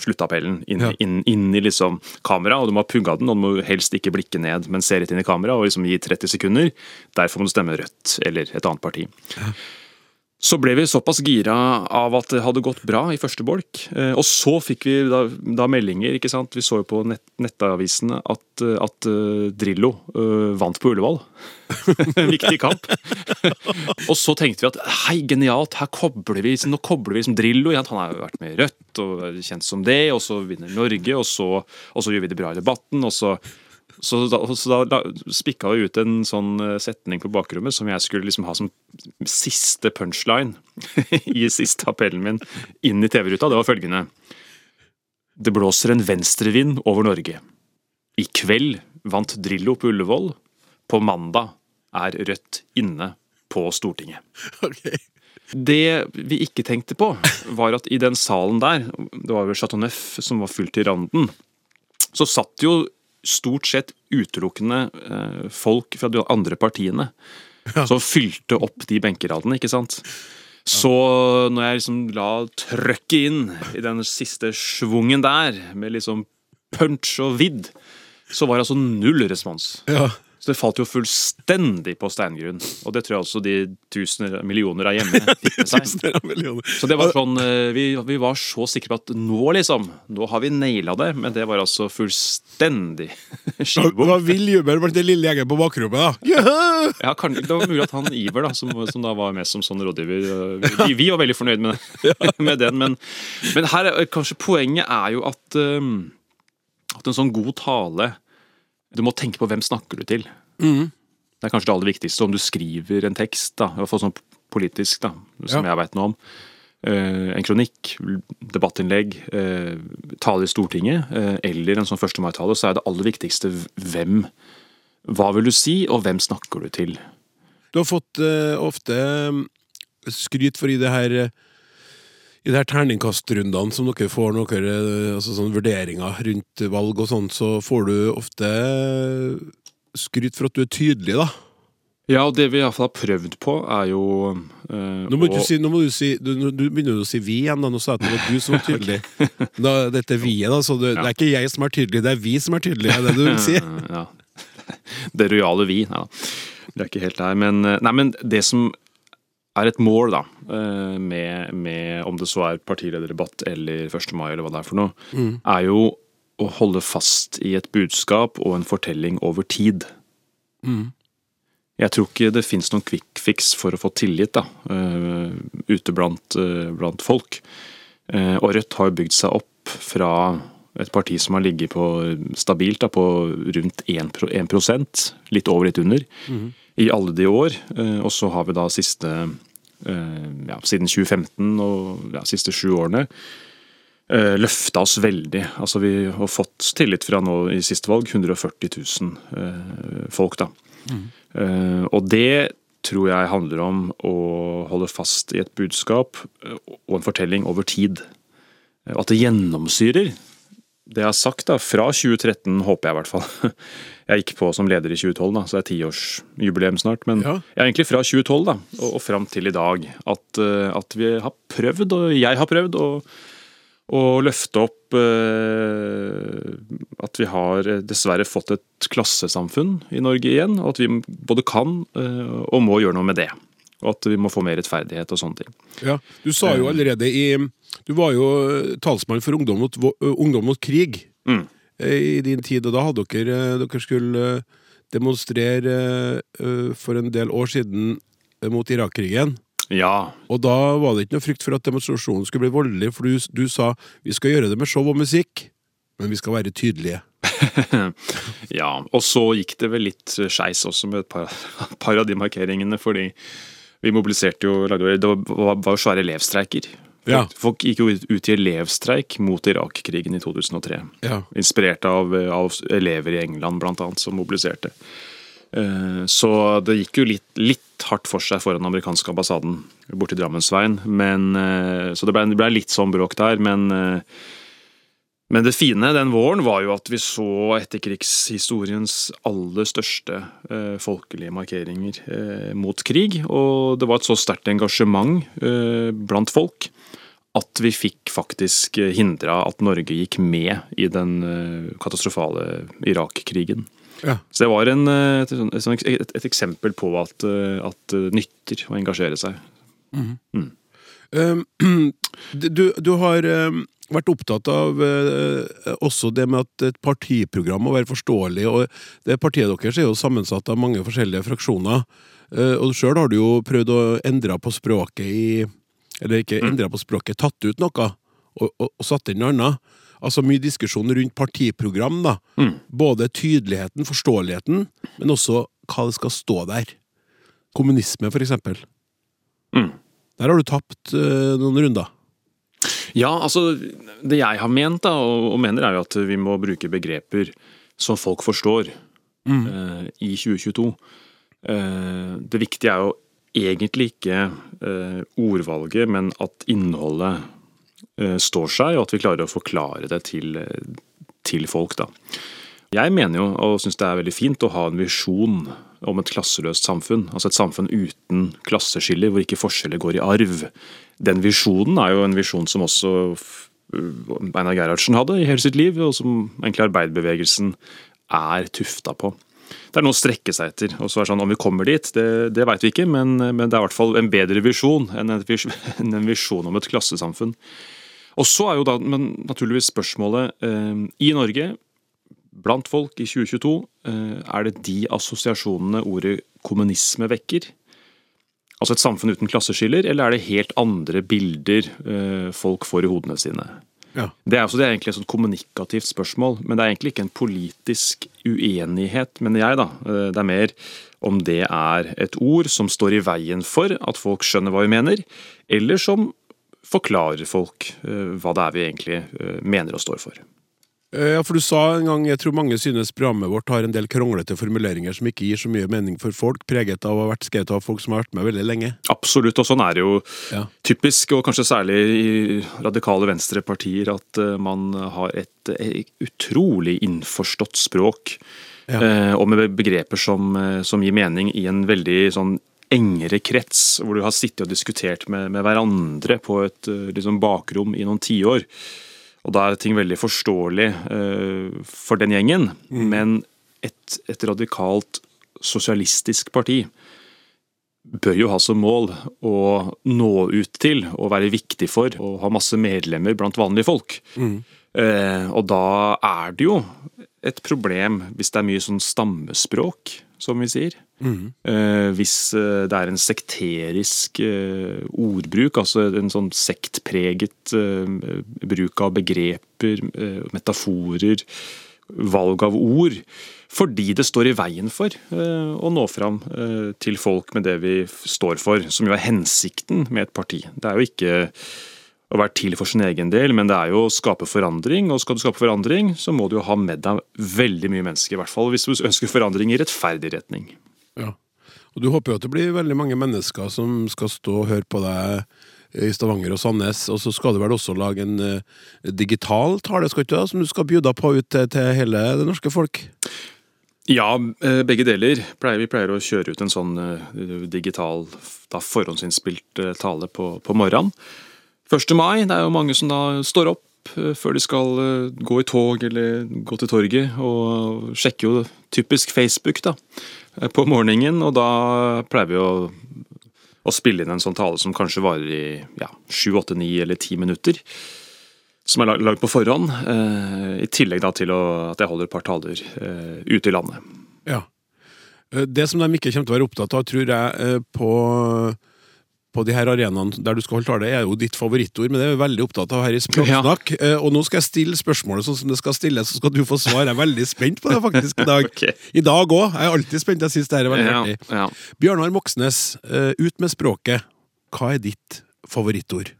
sluttappellen, inn, Ja. inn, inn i liksom kamera, og du må ha pugga den, og du må helst ikke blikke ned, men se rett inn i kamera og liksom gi 30 sekunder. Derfor må du stemme Rødt eller et annet parti. Så ble vi såpass gira av at det hadde gått bra i første bolk. Eh, og så fikk vi da, da meldinger. ikke sant? Vi så jo på nett, nettavisene at, at uh, Drillo uh, vant på Ullevål. en viktig kamp. og så tenkte vi at hei, genialt, her kobler vi nå kobler vi som Drillo. Han har jo vært med i Rødt og kjent som det, og så vinner Norge, og så, og så gjør vi det bra i debatten. og så så da, så da, spikka vi ut en sånn eh, setning på bakrommet som jeg skulle liksom ha som siste punchline i siste appellen min inn i TV-ruta. Det var følgende. Det blåser en venstrevind over Norge. I kveld vant Drillo på Ullevål. På mandag er Rødt inne på Stortinget. Okay. Det vi ikke tenkte på, var at i den salen der, det var vel Chateau Neuf som var fullt i randen, så satt jo stort sett utelukkende eh, folk fra de andre partiene ja. som fylte opp de benkeradene, ikke sant. Så når jeg liksom la trøkket inn i den siste schwungen der, med liksom punch og vidd, så var det altså null respons. Ja. Så det falt jo fullstendig på steingrunn. Og det tror jeg også de tusener millioner av hjemme fikk med seg. Så det var sånn, eh, vi, vi, var så sikre på at nå, liksom, nå har vi naila det. Men det var altså fullstendig skivebom. Det var vill jubel blant den lille gjengen på bakrommet, da. Yeah! Ja, kan, Det var mulig at han Iver, da, som, som da var med som sånn rådgiver eh, vi, vi, var veldig fornøyd med, med den. Men, men, her, kanskje poenget er jo at, um, at en sånn god tale du må tenke på hvem snakker du til. Mm. Det er kanskje det aller viktigste om du skriver en tekst, da, i hvert fall sånn politisk, da, som ja. jeg veit noe om. Uh, en kronikk, debattinnlegg, uh, tale i Stortinget uh, eller en sånn 1. mai-tale, så er det aller viktigste hvem Hva vil du si, og hvem snakker du til? Du har fått ofte skryt for i det her i de her terningkastrundene som dere får noen altså sånn vurderinger rundt valg og sånn, så får du ofte skryt for at du er tydelig, da. Ja, og det vi iallfall har prøvd på, er jo eh, nå, må du si, nå, må du si du, du begynner å si 'vi' igjen. da, Nå sa jeg at det var du som var tydelig. da, dette er vi-et, da, så det, ja. det, er ikke jeg som er tydelig, det er vi som er tydelige. Er det du vil si? ja. Det rojale vi. Ja. Det er ikke helt der. Men, eh, nei, men det som er et mål, da, eh, med, med, om det så er partilederdebatt eller 1. mai eller hva det er for noe, mm. er jo å holde fast i et budskap og en fortelling over tid. Mm. Jeg tror ikke det fins noen quick fix for å få tillit da, uh, ute blant, uh, blant folk. Og Rødt har bygd seg opp fra et parti som har ligget på stabilt da, på rundt 1, 1 litt over, litt under, mm. I alle de år. Og så har vi da siste ja, siden 2015 og ja, siste sju årene Eh, løfta oss veldig. Altså Vi har fått tillit fra nå i siste valg 140 000 eh, folk. da. Mm. Eh, og det tror jeg handler om å holde fast i et budskap og en fortelling over tid. At det gjennomsyrer det jeg har sagt da, fra 2013, håper jeg i hvert fall. Jeg gikk på som leder i 2012, da, så det er tiårsjubileum snart. Men ja. er egentlig fra 2012 da, og, og fram til i dag. At, at vi har prøvd, og jeg har prøvd, å, og løfte opp eh, at vi har dessverre fått et klassesamfunn i Norge igjen, og at vi både kan eh, og må gjøre noe med det. Og at vi må få mer rettferdighet og sånne ting. Ja, Du sa jo eh. allerede i Du var jo talsmann for Ungdom mot, ungdom mot krig mm. i din tid, og da hadde dere Dere skulle demonstrere for en del år siden mot Irak-krigen. Ja. Og da var det ikke noe frykt for at demonstrasjonen skulle bli voldelig, for du, du sa vi skal gjøre det med show og musikk, men vi skal være tydelige. ja, og så gikk det vel litt skeis også med et par, par, av de markeringene, fordi vi mobiliserte jo Det var, var svære elevstreiker. Folk, ja. folk, gikk jo ut i elevstreik mot Irak-krigen i 2003. Ja. Inspirert av, av, elever i England, blant annet, som mobiliserte. Eh, så det gikk jo litt, litt hardt for seg foran den amerikanske ambassaden borti Drammensveien. Men, eh, så det ble, ble, litt sånn bråk der. Men, eh, men, det fine den våren var jo at vi så etterkrigshistoriens aller største folkelige markeringer mot krig. Og det var et så sterkt engasjement blant folk at vi fikk faktisk hindra at Norge gikk med i den katastrofale Irak-krigen. Ja. Så det var en, eh, et, et, et, eksempel på at, eh, at nytter å engasjere seg Um, du, du har um, vært opptatt av eh, også det med at et partiprogram må være forståelig. og det Partiet deres er jo sammensatt av mange forskjellige fraksjoner. Eh, og Sjøl har du jo prøvd å endre på språket i Eller ikke endre på språket, tatt ut noe og, og, og satt inn noe annet. Altså mye diskusjon rundt partiprogram. da. Mm. Både tydeligheten, forståeligheten, men også hva det skal stå der. Kommunisme, for eksempel. Mm. Der har du tapt uh, noen runder. Ja, altså Det jeg har ment da, og, og mener, er jo at vi må bruke begreper som folk forstår eh, i 2022. Uh, det viktige er jo egentlig ikke uh, ordvalget, men at innholdet eh, står seg, og at vi klarer å forklare det til, eh, til folk. da. Jeg mener jo, og syns det er veldig fint, å ha en visjon om et klasseløst samfunn. Altså et samfunn uten klasseskiller, hvor ikke forskjeller går i arv. Den visjonen er jo en visjon som også uh, Einar Gerhardsen hadde i hele sitt liv, og som egentlig arbeiderbevegelsen er tufta på. Det er noe å strekke seg etter. og så er det sånn Om vi kommer dit, det, det veit vi ikke, men, men, det er i hvert fall en bedre visjon enn en, enn en visjon om et klassesamfunn. Og så er jo da men naturligvis spørsmålet eh, I Norge, blant folk i 2022, eh, er det de assosiasjonene ordet kommunisme vekker? Altså et samfunn uten klasseskiller, eller er det helt andre bilder eh, folk får i hodene sine? Ja. Det er, altså, det er egentlig et sånt kommunikativt spørsmål, men det er egentlig ikke en politisk uenighet, mener jeg. da. Eh, Det er mer om det er et ord som står i veien for at folk skjønner hva vi mener, eller som forklarer folk hva det er vi egentlig mener og står for. Eh, Ja, for du sa en gang jeg tror mange synes programmet vårt har en del kronglete formuleringer som ikke gir så mye mening for folk, preget av å ha vært skrevet av folk som har vært med veldig lenge. Absolutt, og sånn er det jo Ja. typisk, og kanskje særlig i radikale venstrepartier, at eh, man har et eh, utrolig innforstått språk. Ja. Og med begreper som, som gir mening i en veldig sånn engere krets, hvor du har sittet og diskutert med, med hverandre på et liksom bakrom i noen tiår. Og da er ting veldig forståelig uh, for den gjengen. Men et, et radikalt sosialistisk parti bør jo ha som mål å nå ut til og være viktig for og ha masse medlemmer blant vanlige folk. Eh, og da er det jo et problem hvis det er mye sånn stammespråk, som vi sier. Eh, hvis eh, det er en sekterisk eh, ordbruk, altså en sånn sektpreget bruk av begreper, metaforer, valg av ord. Fordi det står i veien for å nå fram til folk med det vi står for, som jo er hensikten med et parti. Det er jo ikke å være til for sin egen del, men det er jo å skape forandring. Og skal du skape forandring, så må du jo ha med deg veldig mye mennesker, i hvert fall hvis du ønsker forandring i rettferdig retning. Ja. Og du håper jo at det blir veldig mange mennesker som skal stå og høre på deg i Stavanger og Sandnes, og så skal du vel også lage en eh, digital tale, skal du, som du skal bjuda på ut til, til hele det norske folk? Ja, eh, begge deler. Vi pleier å kjøre ut en sånn eh, digital, da forhåndsinnspilt tale på, på morgenen. 1. mai, det er jo mange som da står opp eh, før de skal eh, gå i tog eller gå til torget, og sjekker jo typisk Facebook da, eh, på morgenen, og da pleier vi å, å spille inn en sånn tale som kanskje varer i ja, 7, 8, 9 eller 10 minutter. Som er lag- lagd på forhånd, i tillegg da til å, at jeg holder et par taler ute i landet. Ja. Det som de ikke kommer til å være opptatt av, tror jeg, på, på de her arenaene der du skal holde tale, er jo ditt favorittord, men det er vi veldig opptatt av her i Språksnakk. Eh, Og nå skal jeg stille spørsmålet sånn som det skal stilles, så skal du få svar. Jeg er veldig spent på det faktisk i dag. okay. I dag òg. Jeg er alltid spent. Jeg syns det her er veldig Ja, artig. ja. Bjørnar Moxnes, eh, ut med språket. Hva er ditt favorittord?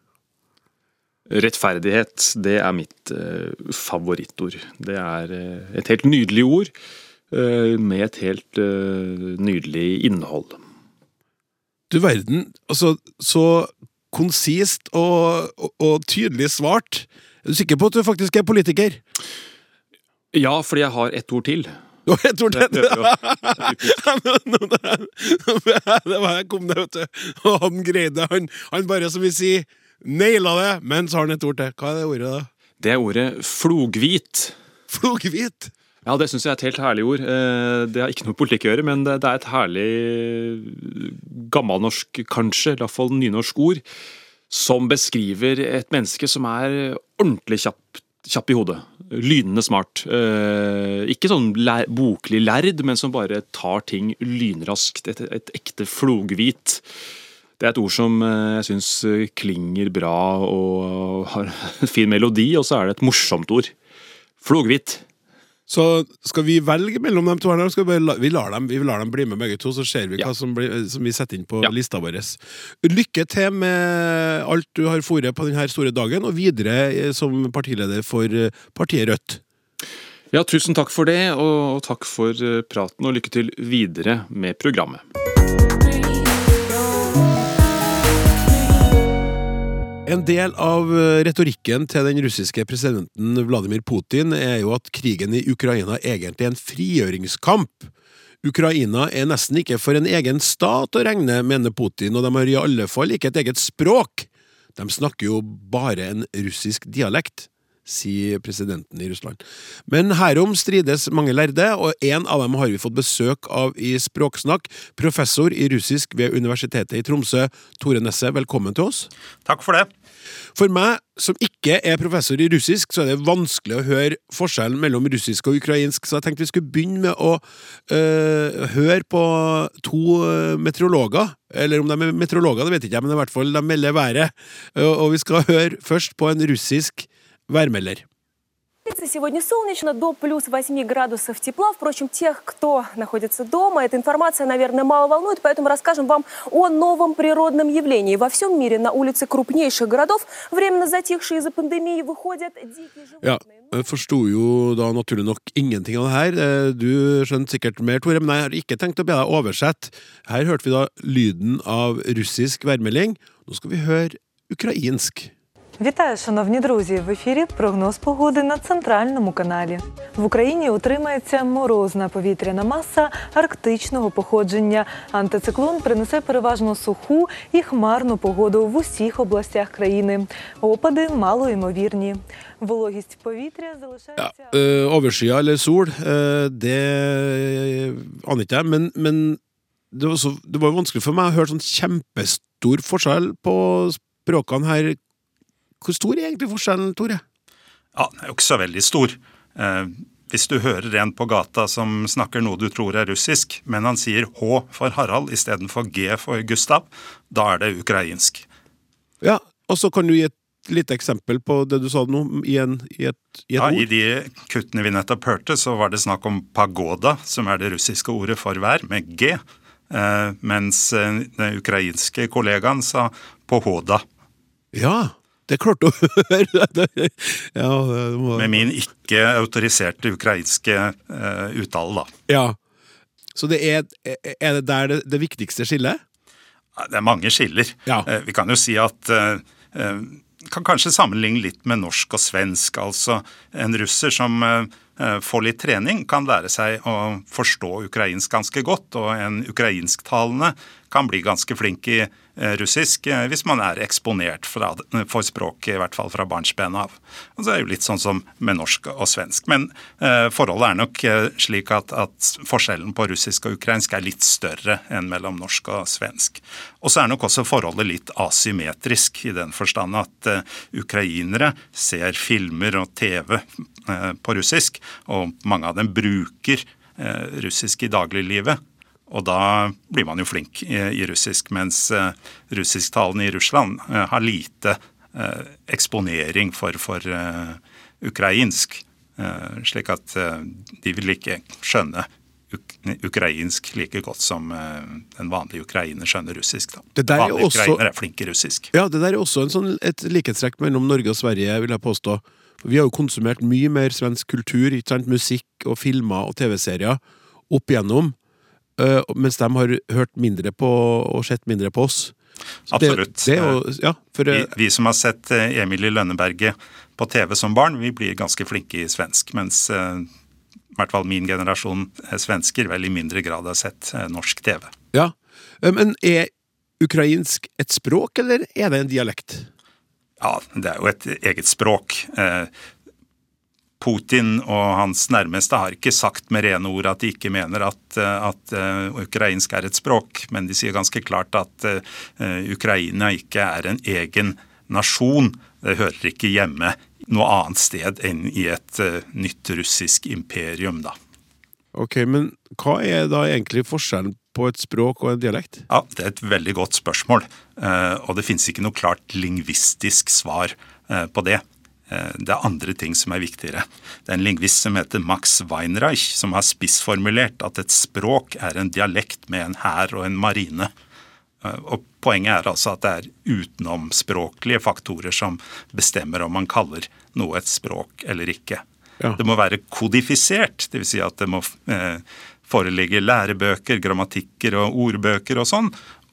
Rettferdighet, det er mitt eh, favorittord. Det er et helt nydelig ord med et helt nydelig innhold. Du verden, altså så konsist og, og, og tydelig svart. Er du sikker på at du faktisk er politiker? Ja, fordi jeg har ett ord til. Du har ett ord Det det var jeg kom ned, vet du. Og han greide. Han, han bare, som vi sier, naila det, men så har han et ord til. Hva er det ordet, da? Det er ordet floghvit. Floghvit. Ja, det syns jeg er et helt herlig ord. Eh, det har ikke noe politikk å gjøre, men det er et herlig gammelnorsk, kanskje, i hvert fall nynorsk ord, som beskriver et menneske som er ordentlig kjapp, kjapp i hodet. Lynende smart. Eh, ikke sånn boklig lærd, men som bare tar ting lynraskt. Et, et ekte floghvit. Det er et ord som eh, jeg syns klinger bra og har en fin melodi, og så er det et morsomt ord. Floghvit. Så skal vi velge mellom de to her? Skal vi, la, vi, lar dem, vi lar dem bli med begge to, så ser vi Ja. hva som, blir, som vi setter inn på Ja. lista vår. Lykke til med alt du har fôret på denne store dagen, og videre eh, som partileder for eh, partiet Rødt. Ja, tusen takk for det, og takk for eh, praten, og lykke til videre med programmet. En del av eh, retorikken til den russiske presidenten Vladimir Putin er jo at krigen i Ukraina egentlig er en frigjøringskamp. Ukraina er nesten ikke for en egen stat å regne, mener Putin, og de har i alle fall ikke et eget språk. De snakker jo bare en russisk dialekt, sier presidenten i Russland. Men herom strides mange lærde, og en av dem har vi fått besøk av i Språksnakk, professor i russisk ved Universitetet i Tromsø, Tore Nesse. Velkommen til oss. Takk for det. For meg, som ikke er professor i russisk, så er det vanskelig å høre forskjellen mellom russisk og ukrainsk, så jeg tenkte vi skulle begynne med å øh, høre på to øh, meteorologer. Eller om de er meteorologer, det vet ikke jeg, men i hvert fall de melder været. Og vi skal høre først på en russisk værmelder. Сегодня солнечно, до плюс 8 градусов тепла. Впрочем, тех, кто находится дома, эта информация, наверное, мало волнует, поэтому расскажем вам о новом природном явлении. Во всем мире на улицы крупнейших городов, временно затихшие из-за пандемии, выходят дикие Ja, животные. jeg forsto jo da naturlig nok ingenting av det her. Eh, Du skjønte sikkert mer, Tore, men jeg har ikke tenkt å be deg oversette. Her hørte vi da lyden av russisk værmelding. Nå skal vi høre ukrainsk. Вітаю, шановні друзі! В ефірі прогноз погоди на центральному каналі. В Україні утримається морозна повітряна маса арктичного походження. Антициклон принесе переважно суху і хмарну погоду в усіх областях країни. Опади малоймовірні. Вологість повітря Ja, залишається. øh, overskya eller sol, øh, det aner ikke jeg, men, men det, var så, vanskelig for meg å høre sånn kjempestor forskjell på språkene her. Hvor stor er egentlig forskjellen, Tore? Ja, den er jo ikke så veldig stor. Eh, hvis du hører en på gata som snakker noe du tror er russisk, men han sier H for Harald istedenfor G for Gustav, da er det ukrainsk. Ja, og så kan du gi et lite eksempel på det du sa nå, i, en, i et, i et Ja, I de kuttene vi nettopp hørte, så var det snakk om pagoda, som er det russiske ordet for vær, med G, eh, mens eh, den ukrainske kollegaen sa pohoda. Ja, det klarte å høre! Ja, må, Med min ikke autoriserte ukrainske uh, uttale, da. ja. Så det er, er det der det, det viktigste skillet? Det er mange skiller. Ja. Uh, Vi kan jo si at uh, Kan kanskje sammenligne litt med norsk og svensk. Altså en russer som får litt trening, kan lære seg å forstå ukrainsk ganske godt. Og en ukrainsktalende kan bli ganske flink i eh, russisk eh, hvis man er eksponert fra, for språket, i hvert fall fra barnsben av. Og så er det jo litt sånn som med norsk og svensk. Men eh, forholdet er nok eh, slik at, at forskjellen på russisk og ukrainsk er litt større enn mellom norsk og svensk. Og så er nok også forholdet litt asymmetrisk i den forstand at eh, ukrainere ser filmer og TV eh, på russisk, og mange av dem bruker eh, russisk i dagliglivet. Og da blir man jo flink i, russisk, mens eh, russisktalende i Russland eh, har lite eh, eksponering for, for eh, ukrainsk. Eh, slik at eh, de vil ikke skjønne uk ukrainsk like godt som den vanlige ukrainer skjønner russisk. Da. Er Vanlige også- ukrainer er flinke russisk. Ja, det der er også en sånn, et likhetstrekk mellom Norge og Sverige, vil jeg påstå. Vi har jo konsumert mye mer svensk kultur, musikk og filmer og TV-serier opp igjennom, øh, mens de har hørt mindre på og sett mindre på oss. Så Absolutt. Det, er jo, ja, for, Vi, øh, vi som har sett eh, Emil i Lønneberget på TV som barn, vi blir ganske flinke i svensk. Mens eh, i hvert fall min generasjon eh, svensker vel i mindre grad har sett eh, norsk TV. ja. Men er ukrainsk et språk, eller er det en dialekt? Ja, det er jo et eget språk. Eh, Putin og hans nærmeste har ikke sagt med rene ord at de ikke mener at, at uh, ukrainsk er et språk, men de sier ganske klart at Ukraina ikke er en egen nasjon. Det hører ikke hjemme noe annet sted enn i et nytt russisk imperium, da. Ok, Men hva er da egentlig forskjellen på et språk og en dialekt? Ja, Det er et veldig godt spørsmål, og det finnes ikke noe klart lingvistisk svar på det. Eh, det er andre ting som er viktigere. Det er en lingvist som heter Max Weinreich, som har spissformulert at et språk er en dialekt med en hær og en marine. Eh, og Poenget er altså at det er utenomspråklige faktorer som bestemmer om man kaller noe et språk eller ikke. Ja. Det må være kodifisert, dvs. Si at det må eh, foreligge lærebøker, grammatikker og ordbøker og sånn.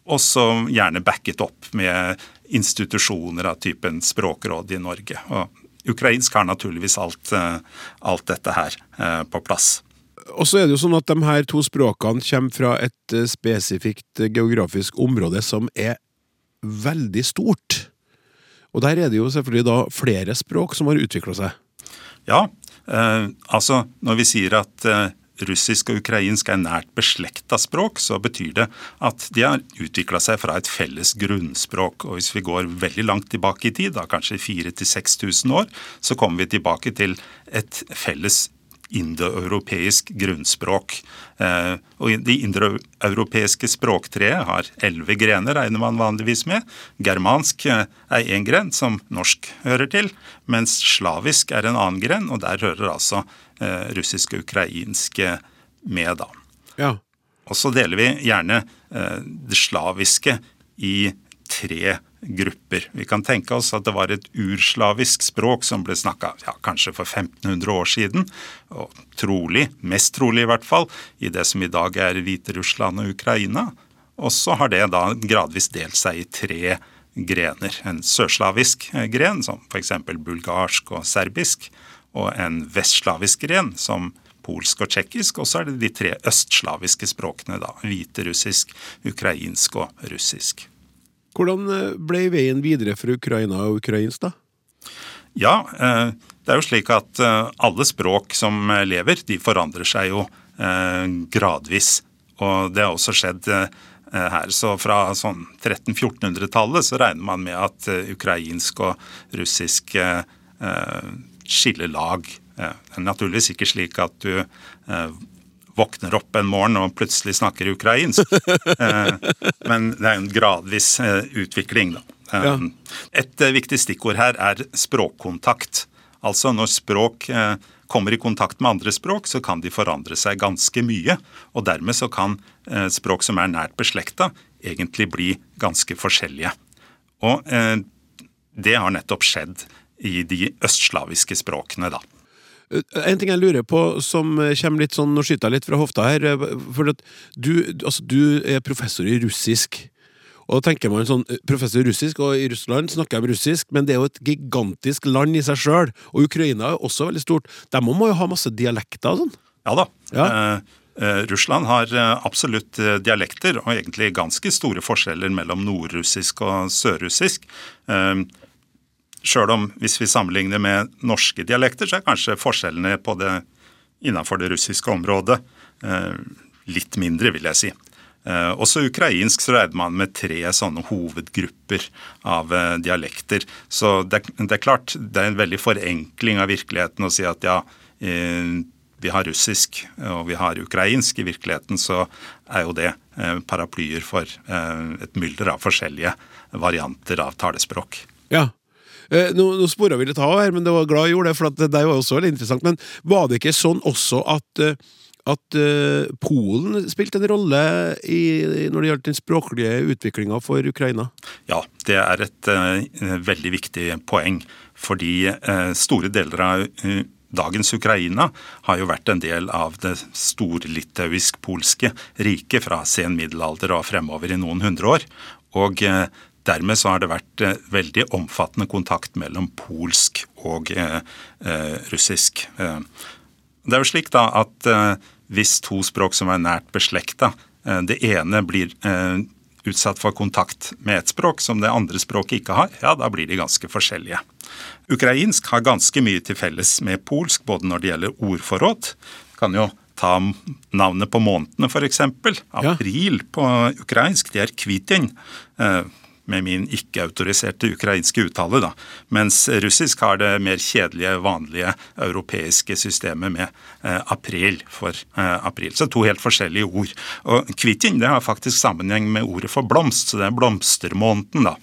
Og så gjerne backet opp med institusjoner av typen Språkrådet i Norge. Og ukrainsk har naturligvis alt, eh, alt dette her eh, på plass. Og så er det jo sånn at de her to språkene kommer fra et eh, spesifikt geografisk område som er veldig stort. Og der er det jo selvfølgelig da flere språk som har utvikla seg. Ja, eh, altså når vi sier at eh, russisk og ukrainsk er nært beslekta språk, så betyr det at de har utvikla seg fra et felles grunnspråk. Og hvis vi går veldig langt tilbake i tid, da kanskje 4000-6000 år, så kommer vi tilbake til et felles indoeuropeisk grunnspråk. Eh, og Det indoeuropeiske språktreet har elleve grener, regner man vanligvis med. Germansk eh, er én gren, som norsk hører til, mens slavisk er en annen gren, og der hører altså russiske og ukrainske med, da. Ja. Og så deler vi gjerne eh, det slaviske i tre grupper. Vi kan tenke oss at det var et urslavisk språk som ble snakka ja, kanskje for 1500 år siden, og trolig, mest trolig i hvert fall, i det som i dag er Hviterussland og Ukraina. Og så har det da gradvis delt seg i tre grener. En sørslavisk eh, gren, som f.eks. bulgarsk og serbisk og en vestslavisk gren, som polsk og tsjekkisk. Og så er det de tre østslaviske språkene, da. Hviterussisk, ukrainsk og russisk. Hvordan eh, ble veien videre for Ukraina og ukrainsk, da? Ja, eh, det er jo slik at alle språk som lever, de forandrer seg jo gradvis. Og det har også skjedd her. Så fra sånn 1300-1400-tallet så regner man med at ukrainsk og russisk skiller lag. Det er naturligvis ikke slik at du eh, våkner opp en morgen og plutselig snakker ukrainsk. Eh, men det er en gradvis eh, utvikling, da. Et viktig stikkord her er språkkontakt. Altså når språk kommer i kontakt med andre språk, så kan de forandre seg ganske mye. Og dermed så kan språk som er nært beslekta, egentlig bli ganske forskjellige. Og det har nettopp skjedd i de østslaviske språkene, da. En ting jeg lurer på som kommer litt sånn, og skyter litt fra hofta her. for at du, altså, du er professor i russisk. Og tenker man sånn, Professor russisk, og i Russland snakker de russisk, men det er jo et gigantisk land i seg sjøl. Og Ukraina er også veldig stort. De må jo ha masse dialekter og sånn? Ja da. Ja. Eh, eh, Russland har eh, absolutt eh, dialekter, og egentlig ganske store forskjeller mellom nordrussisk og sørrussisk. Eh, Sjøl om hvis vi sammenligner med norske dialekter, så er kanskje forskjellene på det innenfor det russiske området eh, litt mindre, vil jeg si. Eh, også ukrainsk så regner man med tre sånne hovedgrupper av eh, dialekter. Så det, det, er klart det er en veldig forenkling av virkeligheten å si at ja, vi har russisk og vi har ukrainsk. I virkeligheten så er jo det paraplyer for et mylder av forskjellige varianter av talespråk. Ja, Eh, nå, nå spora vi litt av her, men det var glad jeg gjorde det, for det der var også veldig interessant. Men var det ikke sånn også at eh, at uh, Polen spilte en rolle i, når det gjaldt den språklige utviklinga for Ukraina? Ja, det er et uh, veldig viktig poeng. Fordi uh, store deler av dagens Ukraina har jo vært en del av det storlitauisk-polske riket fra sen middelalder og fremover i noen hundre år. Og Dermed så har det vært veldig omfattende kontakt mellom polsk og russisk. Det er jo slik da at hvis to språk som er nært beslekta, eh, det ene blir utsatt for kontakt med et språk som det andre språket ikke har, ja, da blir de ganske forskjellige. Ukrainsk har ganske mye til felles med polsk, både når det gjelder ordforråd. Kan jo ta navnet på månedene, f.eks. April på ukrainsk, det er kvitjen. Med min ikke-autoriserte ukrainske uttale, da. Mens russisk har det mer kjedelige, vanlige europeiske systemet med eh, april for eh, april. Så to helt forskjellige ord. Og kvitjen det har faktisk sammenheng med ordet for blomst, så det er blomstermåneden, da.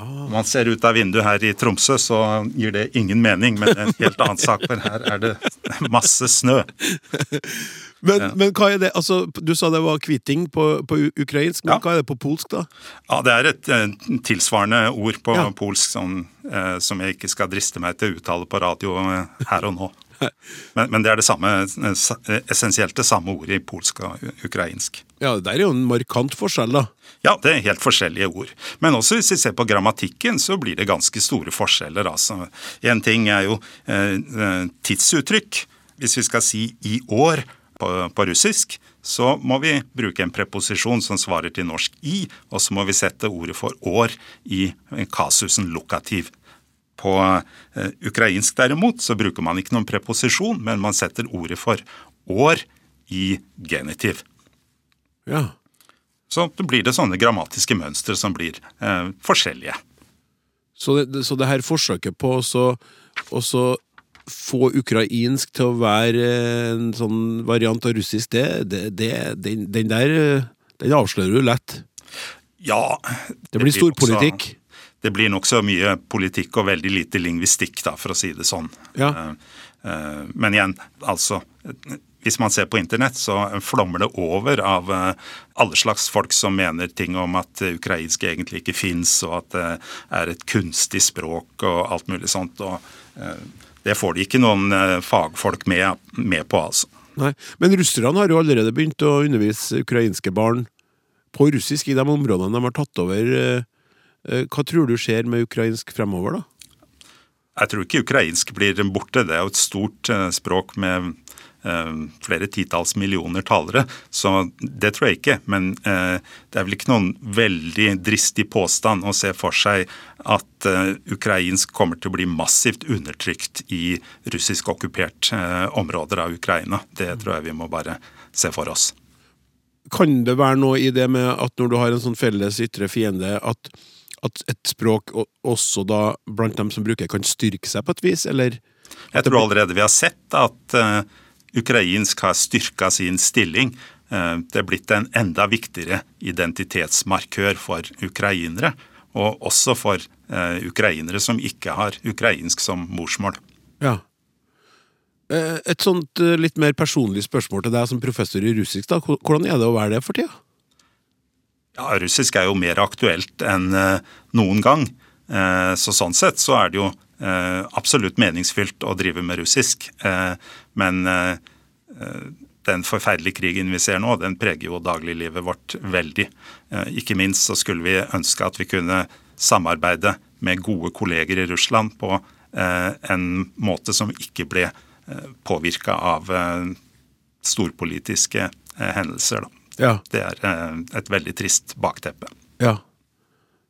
Om man ser ut av vinduet her i Tromsø, så gir det ingen mening, men det er en helt annen sak, for her er det masse snø. Men, ja. men, hva er det? Altså, du sa det var kvitting på, på ukrainsk, men ja. hva er det på polsk, da? Ja, Det er et eh, tilsvarende ord på ja. polsk som, eh, som, jeg ikke skal driste meg til å uttale på radio eh, her og nå. Men, men, det er det samme, eh, essensielt det samme ordet i polsk og ukrainsk. Ja, Det er jo en markant forskjell, da. Ja, det er helt forskjellige ord. Men også hvis vi ser på grammatikken, så blir det ganske store forskjeller. altså. En ting er jo eh, eh tidsuttrykk. Hvis vi skal si 'i år', på, på russisk, så må vi bruke en preposisjon som svarer til norsk i, og så må vi sette ordet for år i kasusen lokativ. På eh, ukrainsk derimot så bruker man ikke noen preposisjon, men man setter ordet for år i genitiv. Ja. Så det blir det sånne grammatiske mønstre som blir eh, forskjellige. Så det, så det her forsøket på å få ukrainsk til å være en sånn variant av russisk, det, det, det den, den, der den avslører du lett. Ja. Det blir storpolitikk. Det blir nokså mye politikk og veldig lite lingvistikk, da, for å si det sånn. Ja. Eh, eh, men igjen, altså hvis man ser på internett, så flommer det over av eh, alle slags folk som mener ting om at ukrainsk egentlig ikke fins, og at det er et kunstig språk og alt mulig sånt. og det får de ikke noen eh, fagfolk med, med på, altså. Nei, Men russerne har jo allerede begynt å undervise ukrainske barn på russisk i de områdene de har tatt over. Eh, eh, hva tror du skjer med ukrainsk fremover, da? Jeg tror ikke ukrainsk blir borte. Det er jo et stort språk med flere titalls millioner talere. Så det tror jeg ikke. Men eh, det er vel ikke noen veldig dristig påstand å se for seg at eh, ukrainsk kommer til å bli massivt undertrykt i russisk okkupert områder av Ukraina. Det tror jeg vi må bare se for oss. Kan det være noe i det med at når du har en sånn felles ytre fiende, at, at et språk også da blant dem som bruker, kan styrke seg på et vis, eller? Jeg tror allerede vi har sett at Ukrainsk har styrka sin stilling. Eh, det er blitt en enda viktigere identitetsmarkør for ukrainere, og også for eh, ukrainere som ikke har ukrainsk som morsmål. Ja. Eh, et sånt litt mer personlig spørsmål til deg som professor i russisk. da. Hvordan er det å være det for tida? Ja, Russisk er jo mer aktuelt enn noen gang. Så sånn sett så er det jo absolutt meningsfylt å drive med russisk. Men eh, den forferdelige krigen vi ser nå, den preger jo dagliglivet vårt veldig. Eh, ikke minst så skulle vi ønske at vi kunne samarbeide med gode kolleger i Russland på eh, en måte som ikke ble påvirka av storpolitiske hendelser. Ja. Det er et veldig trist bakteppe. Ja,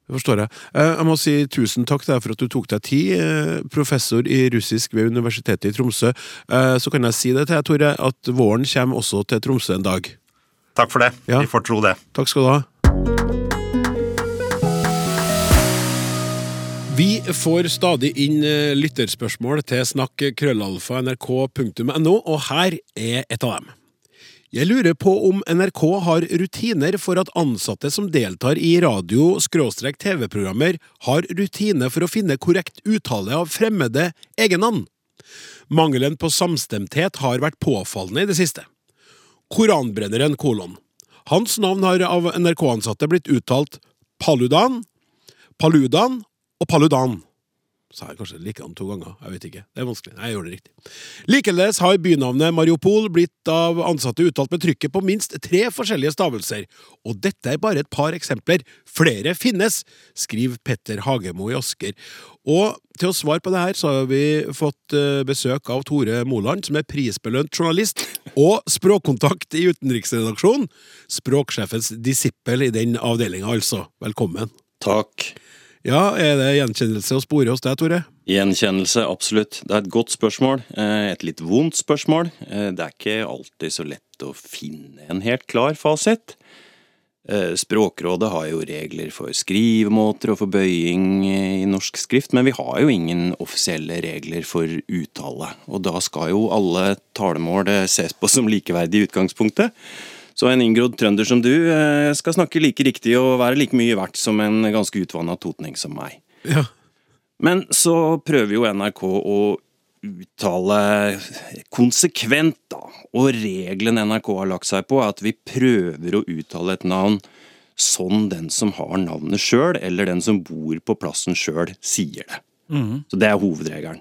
det forstår jeg. Eh, jeg må si tusen takk for at du tok deg tid, eh, professor i russisk ved Universitetet i Tromsø. Eh, så kan jeg si det til deg, Tore, at våren kommer også til Tromsø en dag. Takk for det. Ja. Vi får tro det. Takk skal du ha. Vi får stadig inn lytterspørsmål til snakk krøllalfa nrk.no, og her er et av dem. Jeg lurer på om NRK har rutiner for at ansatte som deltar i radio-TV-programmer, har rutine for å finne korrekt uttale av fremmede egennavn. Mangelen på samstemthet har vært påfallende i det siste. Koranbrenneren kolon. Hans navn har av NRK-ansatte blitt uttalt Paludan, Paludan og Paludan. Sa jeg kanskje likedan to ganger? Jeg vet ikke. Det er vanskelig. Nei, jeg gjorde det riktig. Likeledes har bynavnet Mariupol blitt av ansatte uttalt med trykket på minst tre forskjellige stavelser. Og dette er bare et par eksempler. Flere finnes, skriver Petter Hagemo i Asker. Og til å svare på det her, så har vi fått eh, besøk av Tore Moland, som er prisbelønt journalist og språkkontakt i utenriksredaksjonen. Språksjefens disippel i den avdelinga, altså. Velkommen. Takk. Ja, Er det gjenkjennelse å spore hos deg, Tore? Gjenkjennelse, absolutt. Det er et godt spørsmål. Eh, et litt vondt spørsmål. Eh, det er ikke alltid så lett å finne en helt klar fasit. Eh, Språkrådet har jo regler for skrivemåter og for bøying i norsk skrift, men vi har jo ingen offisielle regler for uttale. Og da skal jo alle talemål ses på som likeverdige i utgangspunktet. Så en inngrodd trønder som du eh, skal snakke like riktig og være like mye verdt som en ganske utvanna totning som meg. Ja. Men så prøver jo NRK å uttale konsekvent, da. Og regelen NRK har lagt seg på, er at vi prøver å uttale et navn sånn den som har navnet sjøl, eller den som bor på plassen sjøl, sier det. Så det er hovedregelen.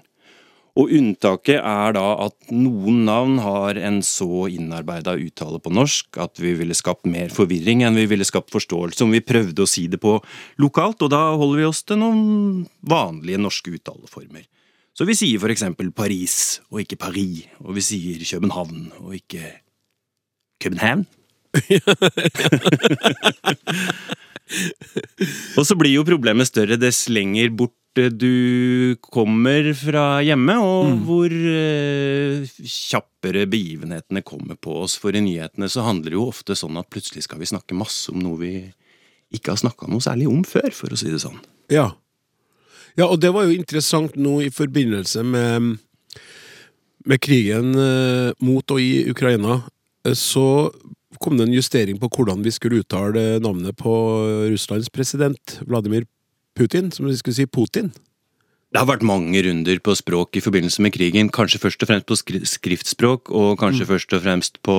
Og unntaket er da at noen navn har en så innarbeida uttale på norsk at vi ville skapt mer forvirring enn vi ville skapt forståelse om vi prøvde å si det på lokalt, og da holder vi oss til noen vanlige norske uttaleformer. Så vi sier for eksempel Paris og ikke Paris, og vi sier København og ikke København. og så blir jo problemet større dess lenger bort du kommer fra hjemme, og Mm. hvor eh, kjappere begivenhetene kommer på oss. For i nyhetene så handler det jo ofte sånn at plutselig skal vi snakke masse om noe vi ikke har snakka noe særlig om før, for å si det sånn. Ja. ja, og det var jo interessant nå i forbindelse med, med krigen eh, mot og i Ukraina. eh, Så kom det en justering på hvordan vi skulle uttale navnet på Russlands president, Vladimir Putin, som vi skulle si Putin. Det har vært mange runder på språk i forbindelse med krigen. Kanskje først og fremst på skriftspråk, og kanskje først og fremst på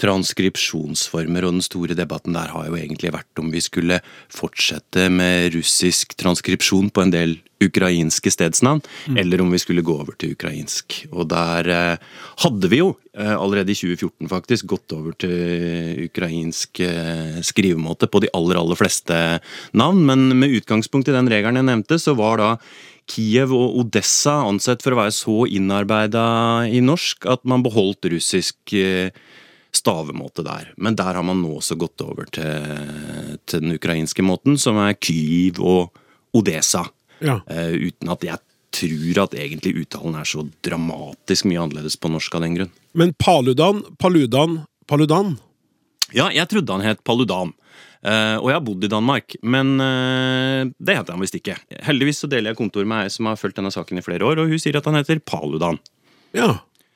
transkripsjonsformer. Og den store debatten der har jo egentlig vært om vi skulle fortsette med russisk transkripsjon på en del ukrainske stedsnavn, eller om vi skulle gå over til ukrainsk. Og der eh, hadde vi jo eh, allerede i 2014 faktisk gått over til ukrainsk eh, skrivemåte på de aller, aller fleste navn, men med utgangspunkt i den regelen jeg nevnte, så var da Kiev og Odessa ansett for å være så innarbeida i norsk at man beholdt russisk eh, stavemåte der. Men der har man nå også gått over til, til den ukrainske måten, som er Kyiv og Odessa. Ja. Uh, uten at jeg tror at egentlig uttalen er så dramatisk mye annerledes på norsk av den grunn. Men Paludan, Paludan, Paludan Ja, jeg trodde han het Paludan. Uh, og jeg har bodd i Danmark, men uh, det heter han visst ikke. Heldigvis så deler jeg kontor med ei som har fulgt denne saken i flere år, og hun sier at han heter Paludan. Ja.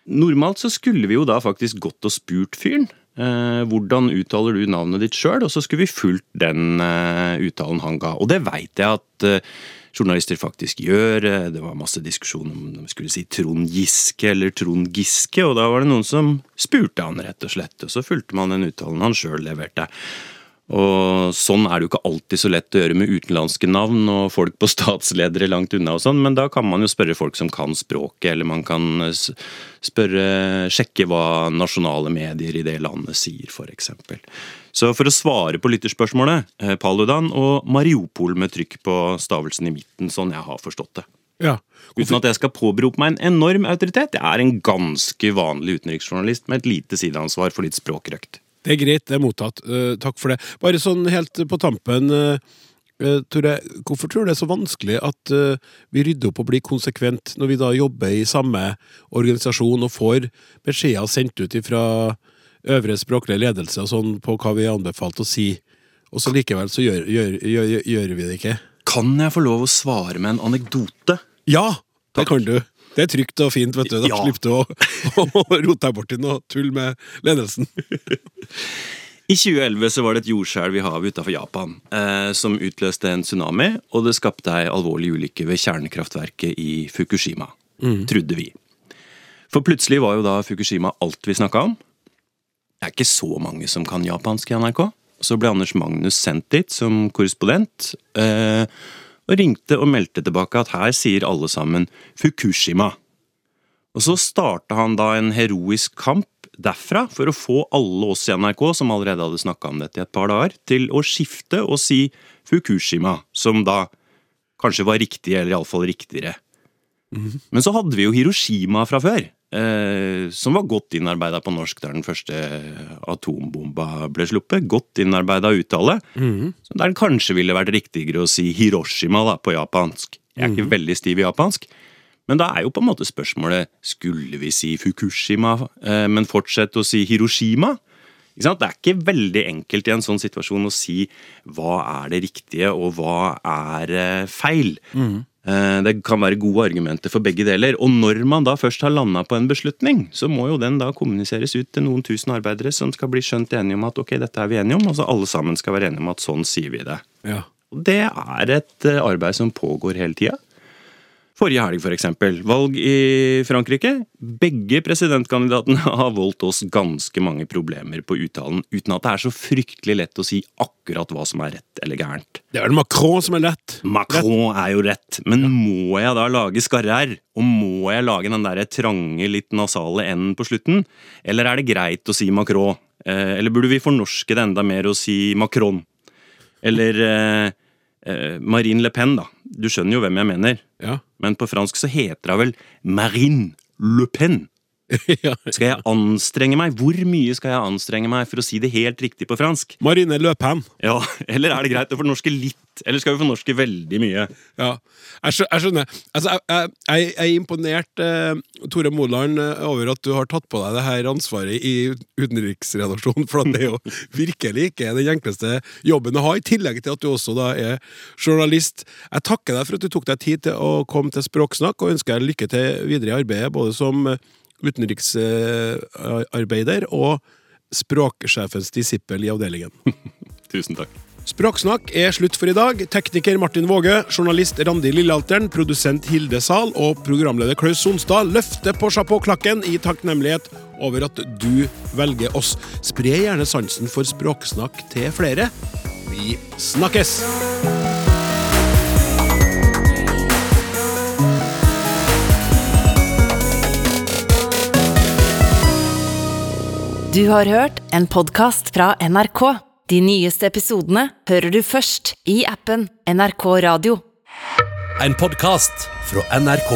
Normalt så skulle vi jo da faktisk gått og spurt fyren. Eh, hvordan uttaler du navnet ditt sjøl? Og så skulle vi fulgt den eh, uttalen han ga. Og det veit jeg at eh, journalister faktisk gjør. Det var masse diskusjon om de skulle si Trond Giske eller Trond Giske, og da var det noen som spurte han, rett og slett. Og så fulgte man den uttalen han sjøl leverte. Og sånn er det jo ikke alltid så lett å gjøre med utenlandske navn og folk på statsledere langt unna og sånn, men da kan man jo spørre folk som kan språket, eller man kan spørre, sjekke hva nasjonale medier i det landet sier, eksempel. Så for å svare på lytterspørsmålet, eh, Paludan og Mariupol med trykk på stavelsen i midten, sånn jeg har forstått det. ja. Uten at jeg skal påberope meg en enorm autoritet. Jeg er en ganske vanlig utenriksjournalist med et lite sideansvar for litt språkrøkt. Det er greit, det er mottatt. Uh, takk for det. Bare sånn helt på tampen, uh, Tore. Hvorfor tror du det er så vanskelig at vi rydder opp og blir konsekvent når vi da jobber i samme organisasjon og får beskjeder sendt ut fra øvre språklig ledelse og sånn på hva vi er anbefalt å si, og så likevel så gjør, gjør, gjør, gjør vi det ikke? Kan jeg få lov å svare med en anekdote? Ja! Det kan du. Det er trygt og fint, vet du. Da Ja. slipper du å, å rote deg borti noe tull med ledelsen. I 2011 så var det et jordskjelv i havet utenfor Japan eh, som utløste en tsunami, og det skapte ei alvorlig ulykke ved kjernekraftverket i Fukushima. Trodde vi. For plutselig var jo da Fukushima alt vi snakka om. Det er ikke så mange som kan japansk i NRK. Så ble Anders Magnus sendt dit som korrespondent. Eh, og ringte og meldte tilbake at her sier alle sammen Fukushima. Og så starta han da en heroisk kamp derfra for å få alle oss i NRK, som allerede hadde snakka om dette i et par dager, til å skifte og si Fukushima, som da kanskje var riktig, eller iallfall riktigere. Men så hadde vi jo Hiroshima fra før, som var godt innarbeida på norsk der den første atombomba ble sluppet. Godt innarbeida uttale. Så der den kanskje ville vært riktigere å si Hiroshima da, på japansk. Jeg er ikke veldig stiv i japansk. Men da er jo på en måte spørsmålet skulle vi si Fukushima, eh, men fortsette å si Hiroshima? Det er ikke veldig enkelt i en sånn situasjon å si hva er det riktige og hva er eh, feil. Eh, Det kan være gode argumenter for begge deler. Og når man da først har landa på en beslutning, så må jo den da kommuniseres ut til noen tusen arbeidere som skal bli skjønt enige om at ok, dette er vi enige om, og så alle sammen skal være enige om at sånn sier vi det. Ja. Og det er et eh, arbeid som pågår hele tida. Forrige helg, for eksempel. Valg i Frankrike. Begge presidentkandidatene har voldt oss ganske mange problemer på uttalen, uten at det er så fryktelig lett å si akkurat hva som er rett eller gærent. Det er vel Macron som er lett. Macron er jo rett, men må jeg da lage skarre-r? Og må jeg lage den der trange, litt nasale n-en på slutten? Eller er det greit å si Macron? Eh, eller burde vi fornorske det enda mer og si Macron? Eller eh, eh, Marine Le Pen, da. Du skjønner jo hvem jeg mener. Ja. Men på fransk så heter hun vel Marine Le Pen. Skal jeg anstrenge meg? Hvor mye skal jeg anstrenge meg for å si det helt riktig på fransk? Marine Le Pen. Ja, Eller er det greit å fornorske litt? Eller skal vi fornorske veldig mye? Ja, jeg skjønner. Altså, jeg, jeg, jeg er imponert, eh, Tore Moland, eh, over at du har tatt på deg det her ansvaret i utenriksredaksjonen, for det er jo virkelig ikke den enkleste jobben å ha, i tillegg til at du også da er journalist. Jeg takker deg for at du tok deg tid til å komme til Språksnakk, og ønsker deg lykke til videre i arbeidet, både som utenriksarbeider og språksjefens disippel i avdelingen. Tusen takk. Språksnakk er slutt for i dag. Tekniker Martin Våge, journalist Randi Lillealteren, produsent Hilde Zahl og programleder Klaus Sonstad løfter på sjappåklakken i takknemlighet over at du velger oss. Spre gjerne sansen for språksnakk til flere. Vi snakkes! Du har hørt en podkast fra NRK. De nyeste episodene hører du først i appen NRK Radio. En podkast fra NRK.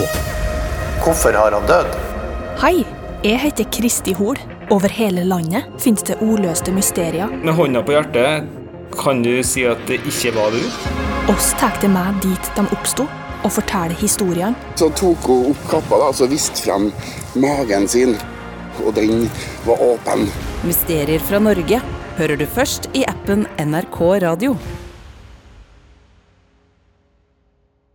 Hvorfor har han dødd? Hei, jeg heter Kristi Hol. Over hele landet finnes det oløste mysterier. Med hånda på hjertet, kan du si at det ikke var du? Oss tar det med dit de oppsto, og forteller historiene. Så tok hun opp kappa da, og viste frem magen sin, og den var åpen. Mysterier fra Norge hører du først i appen NRK Radio.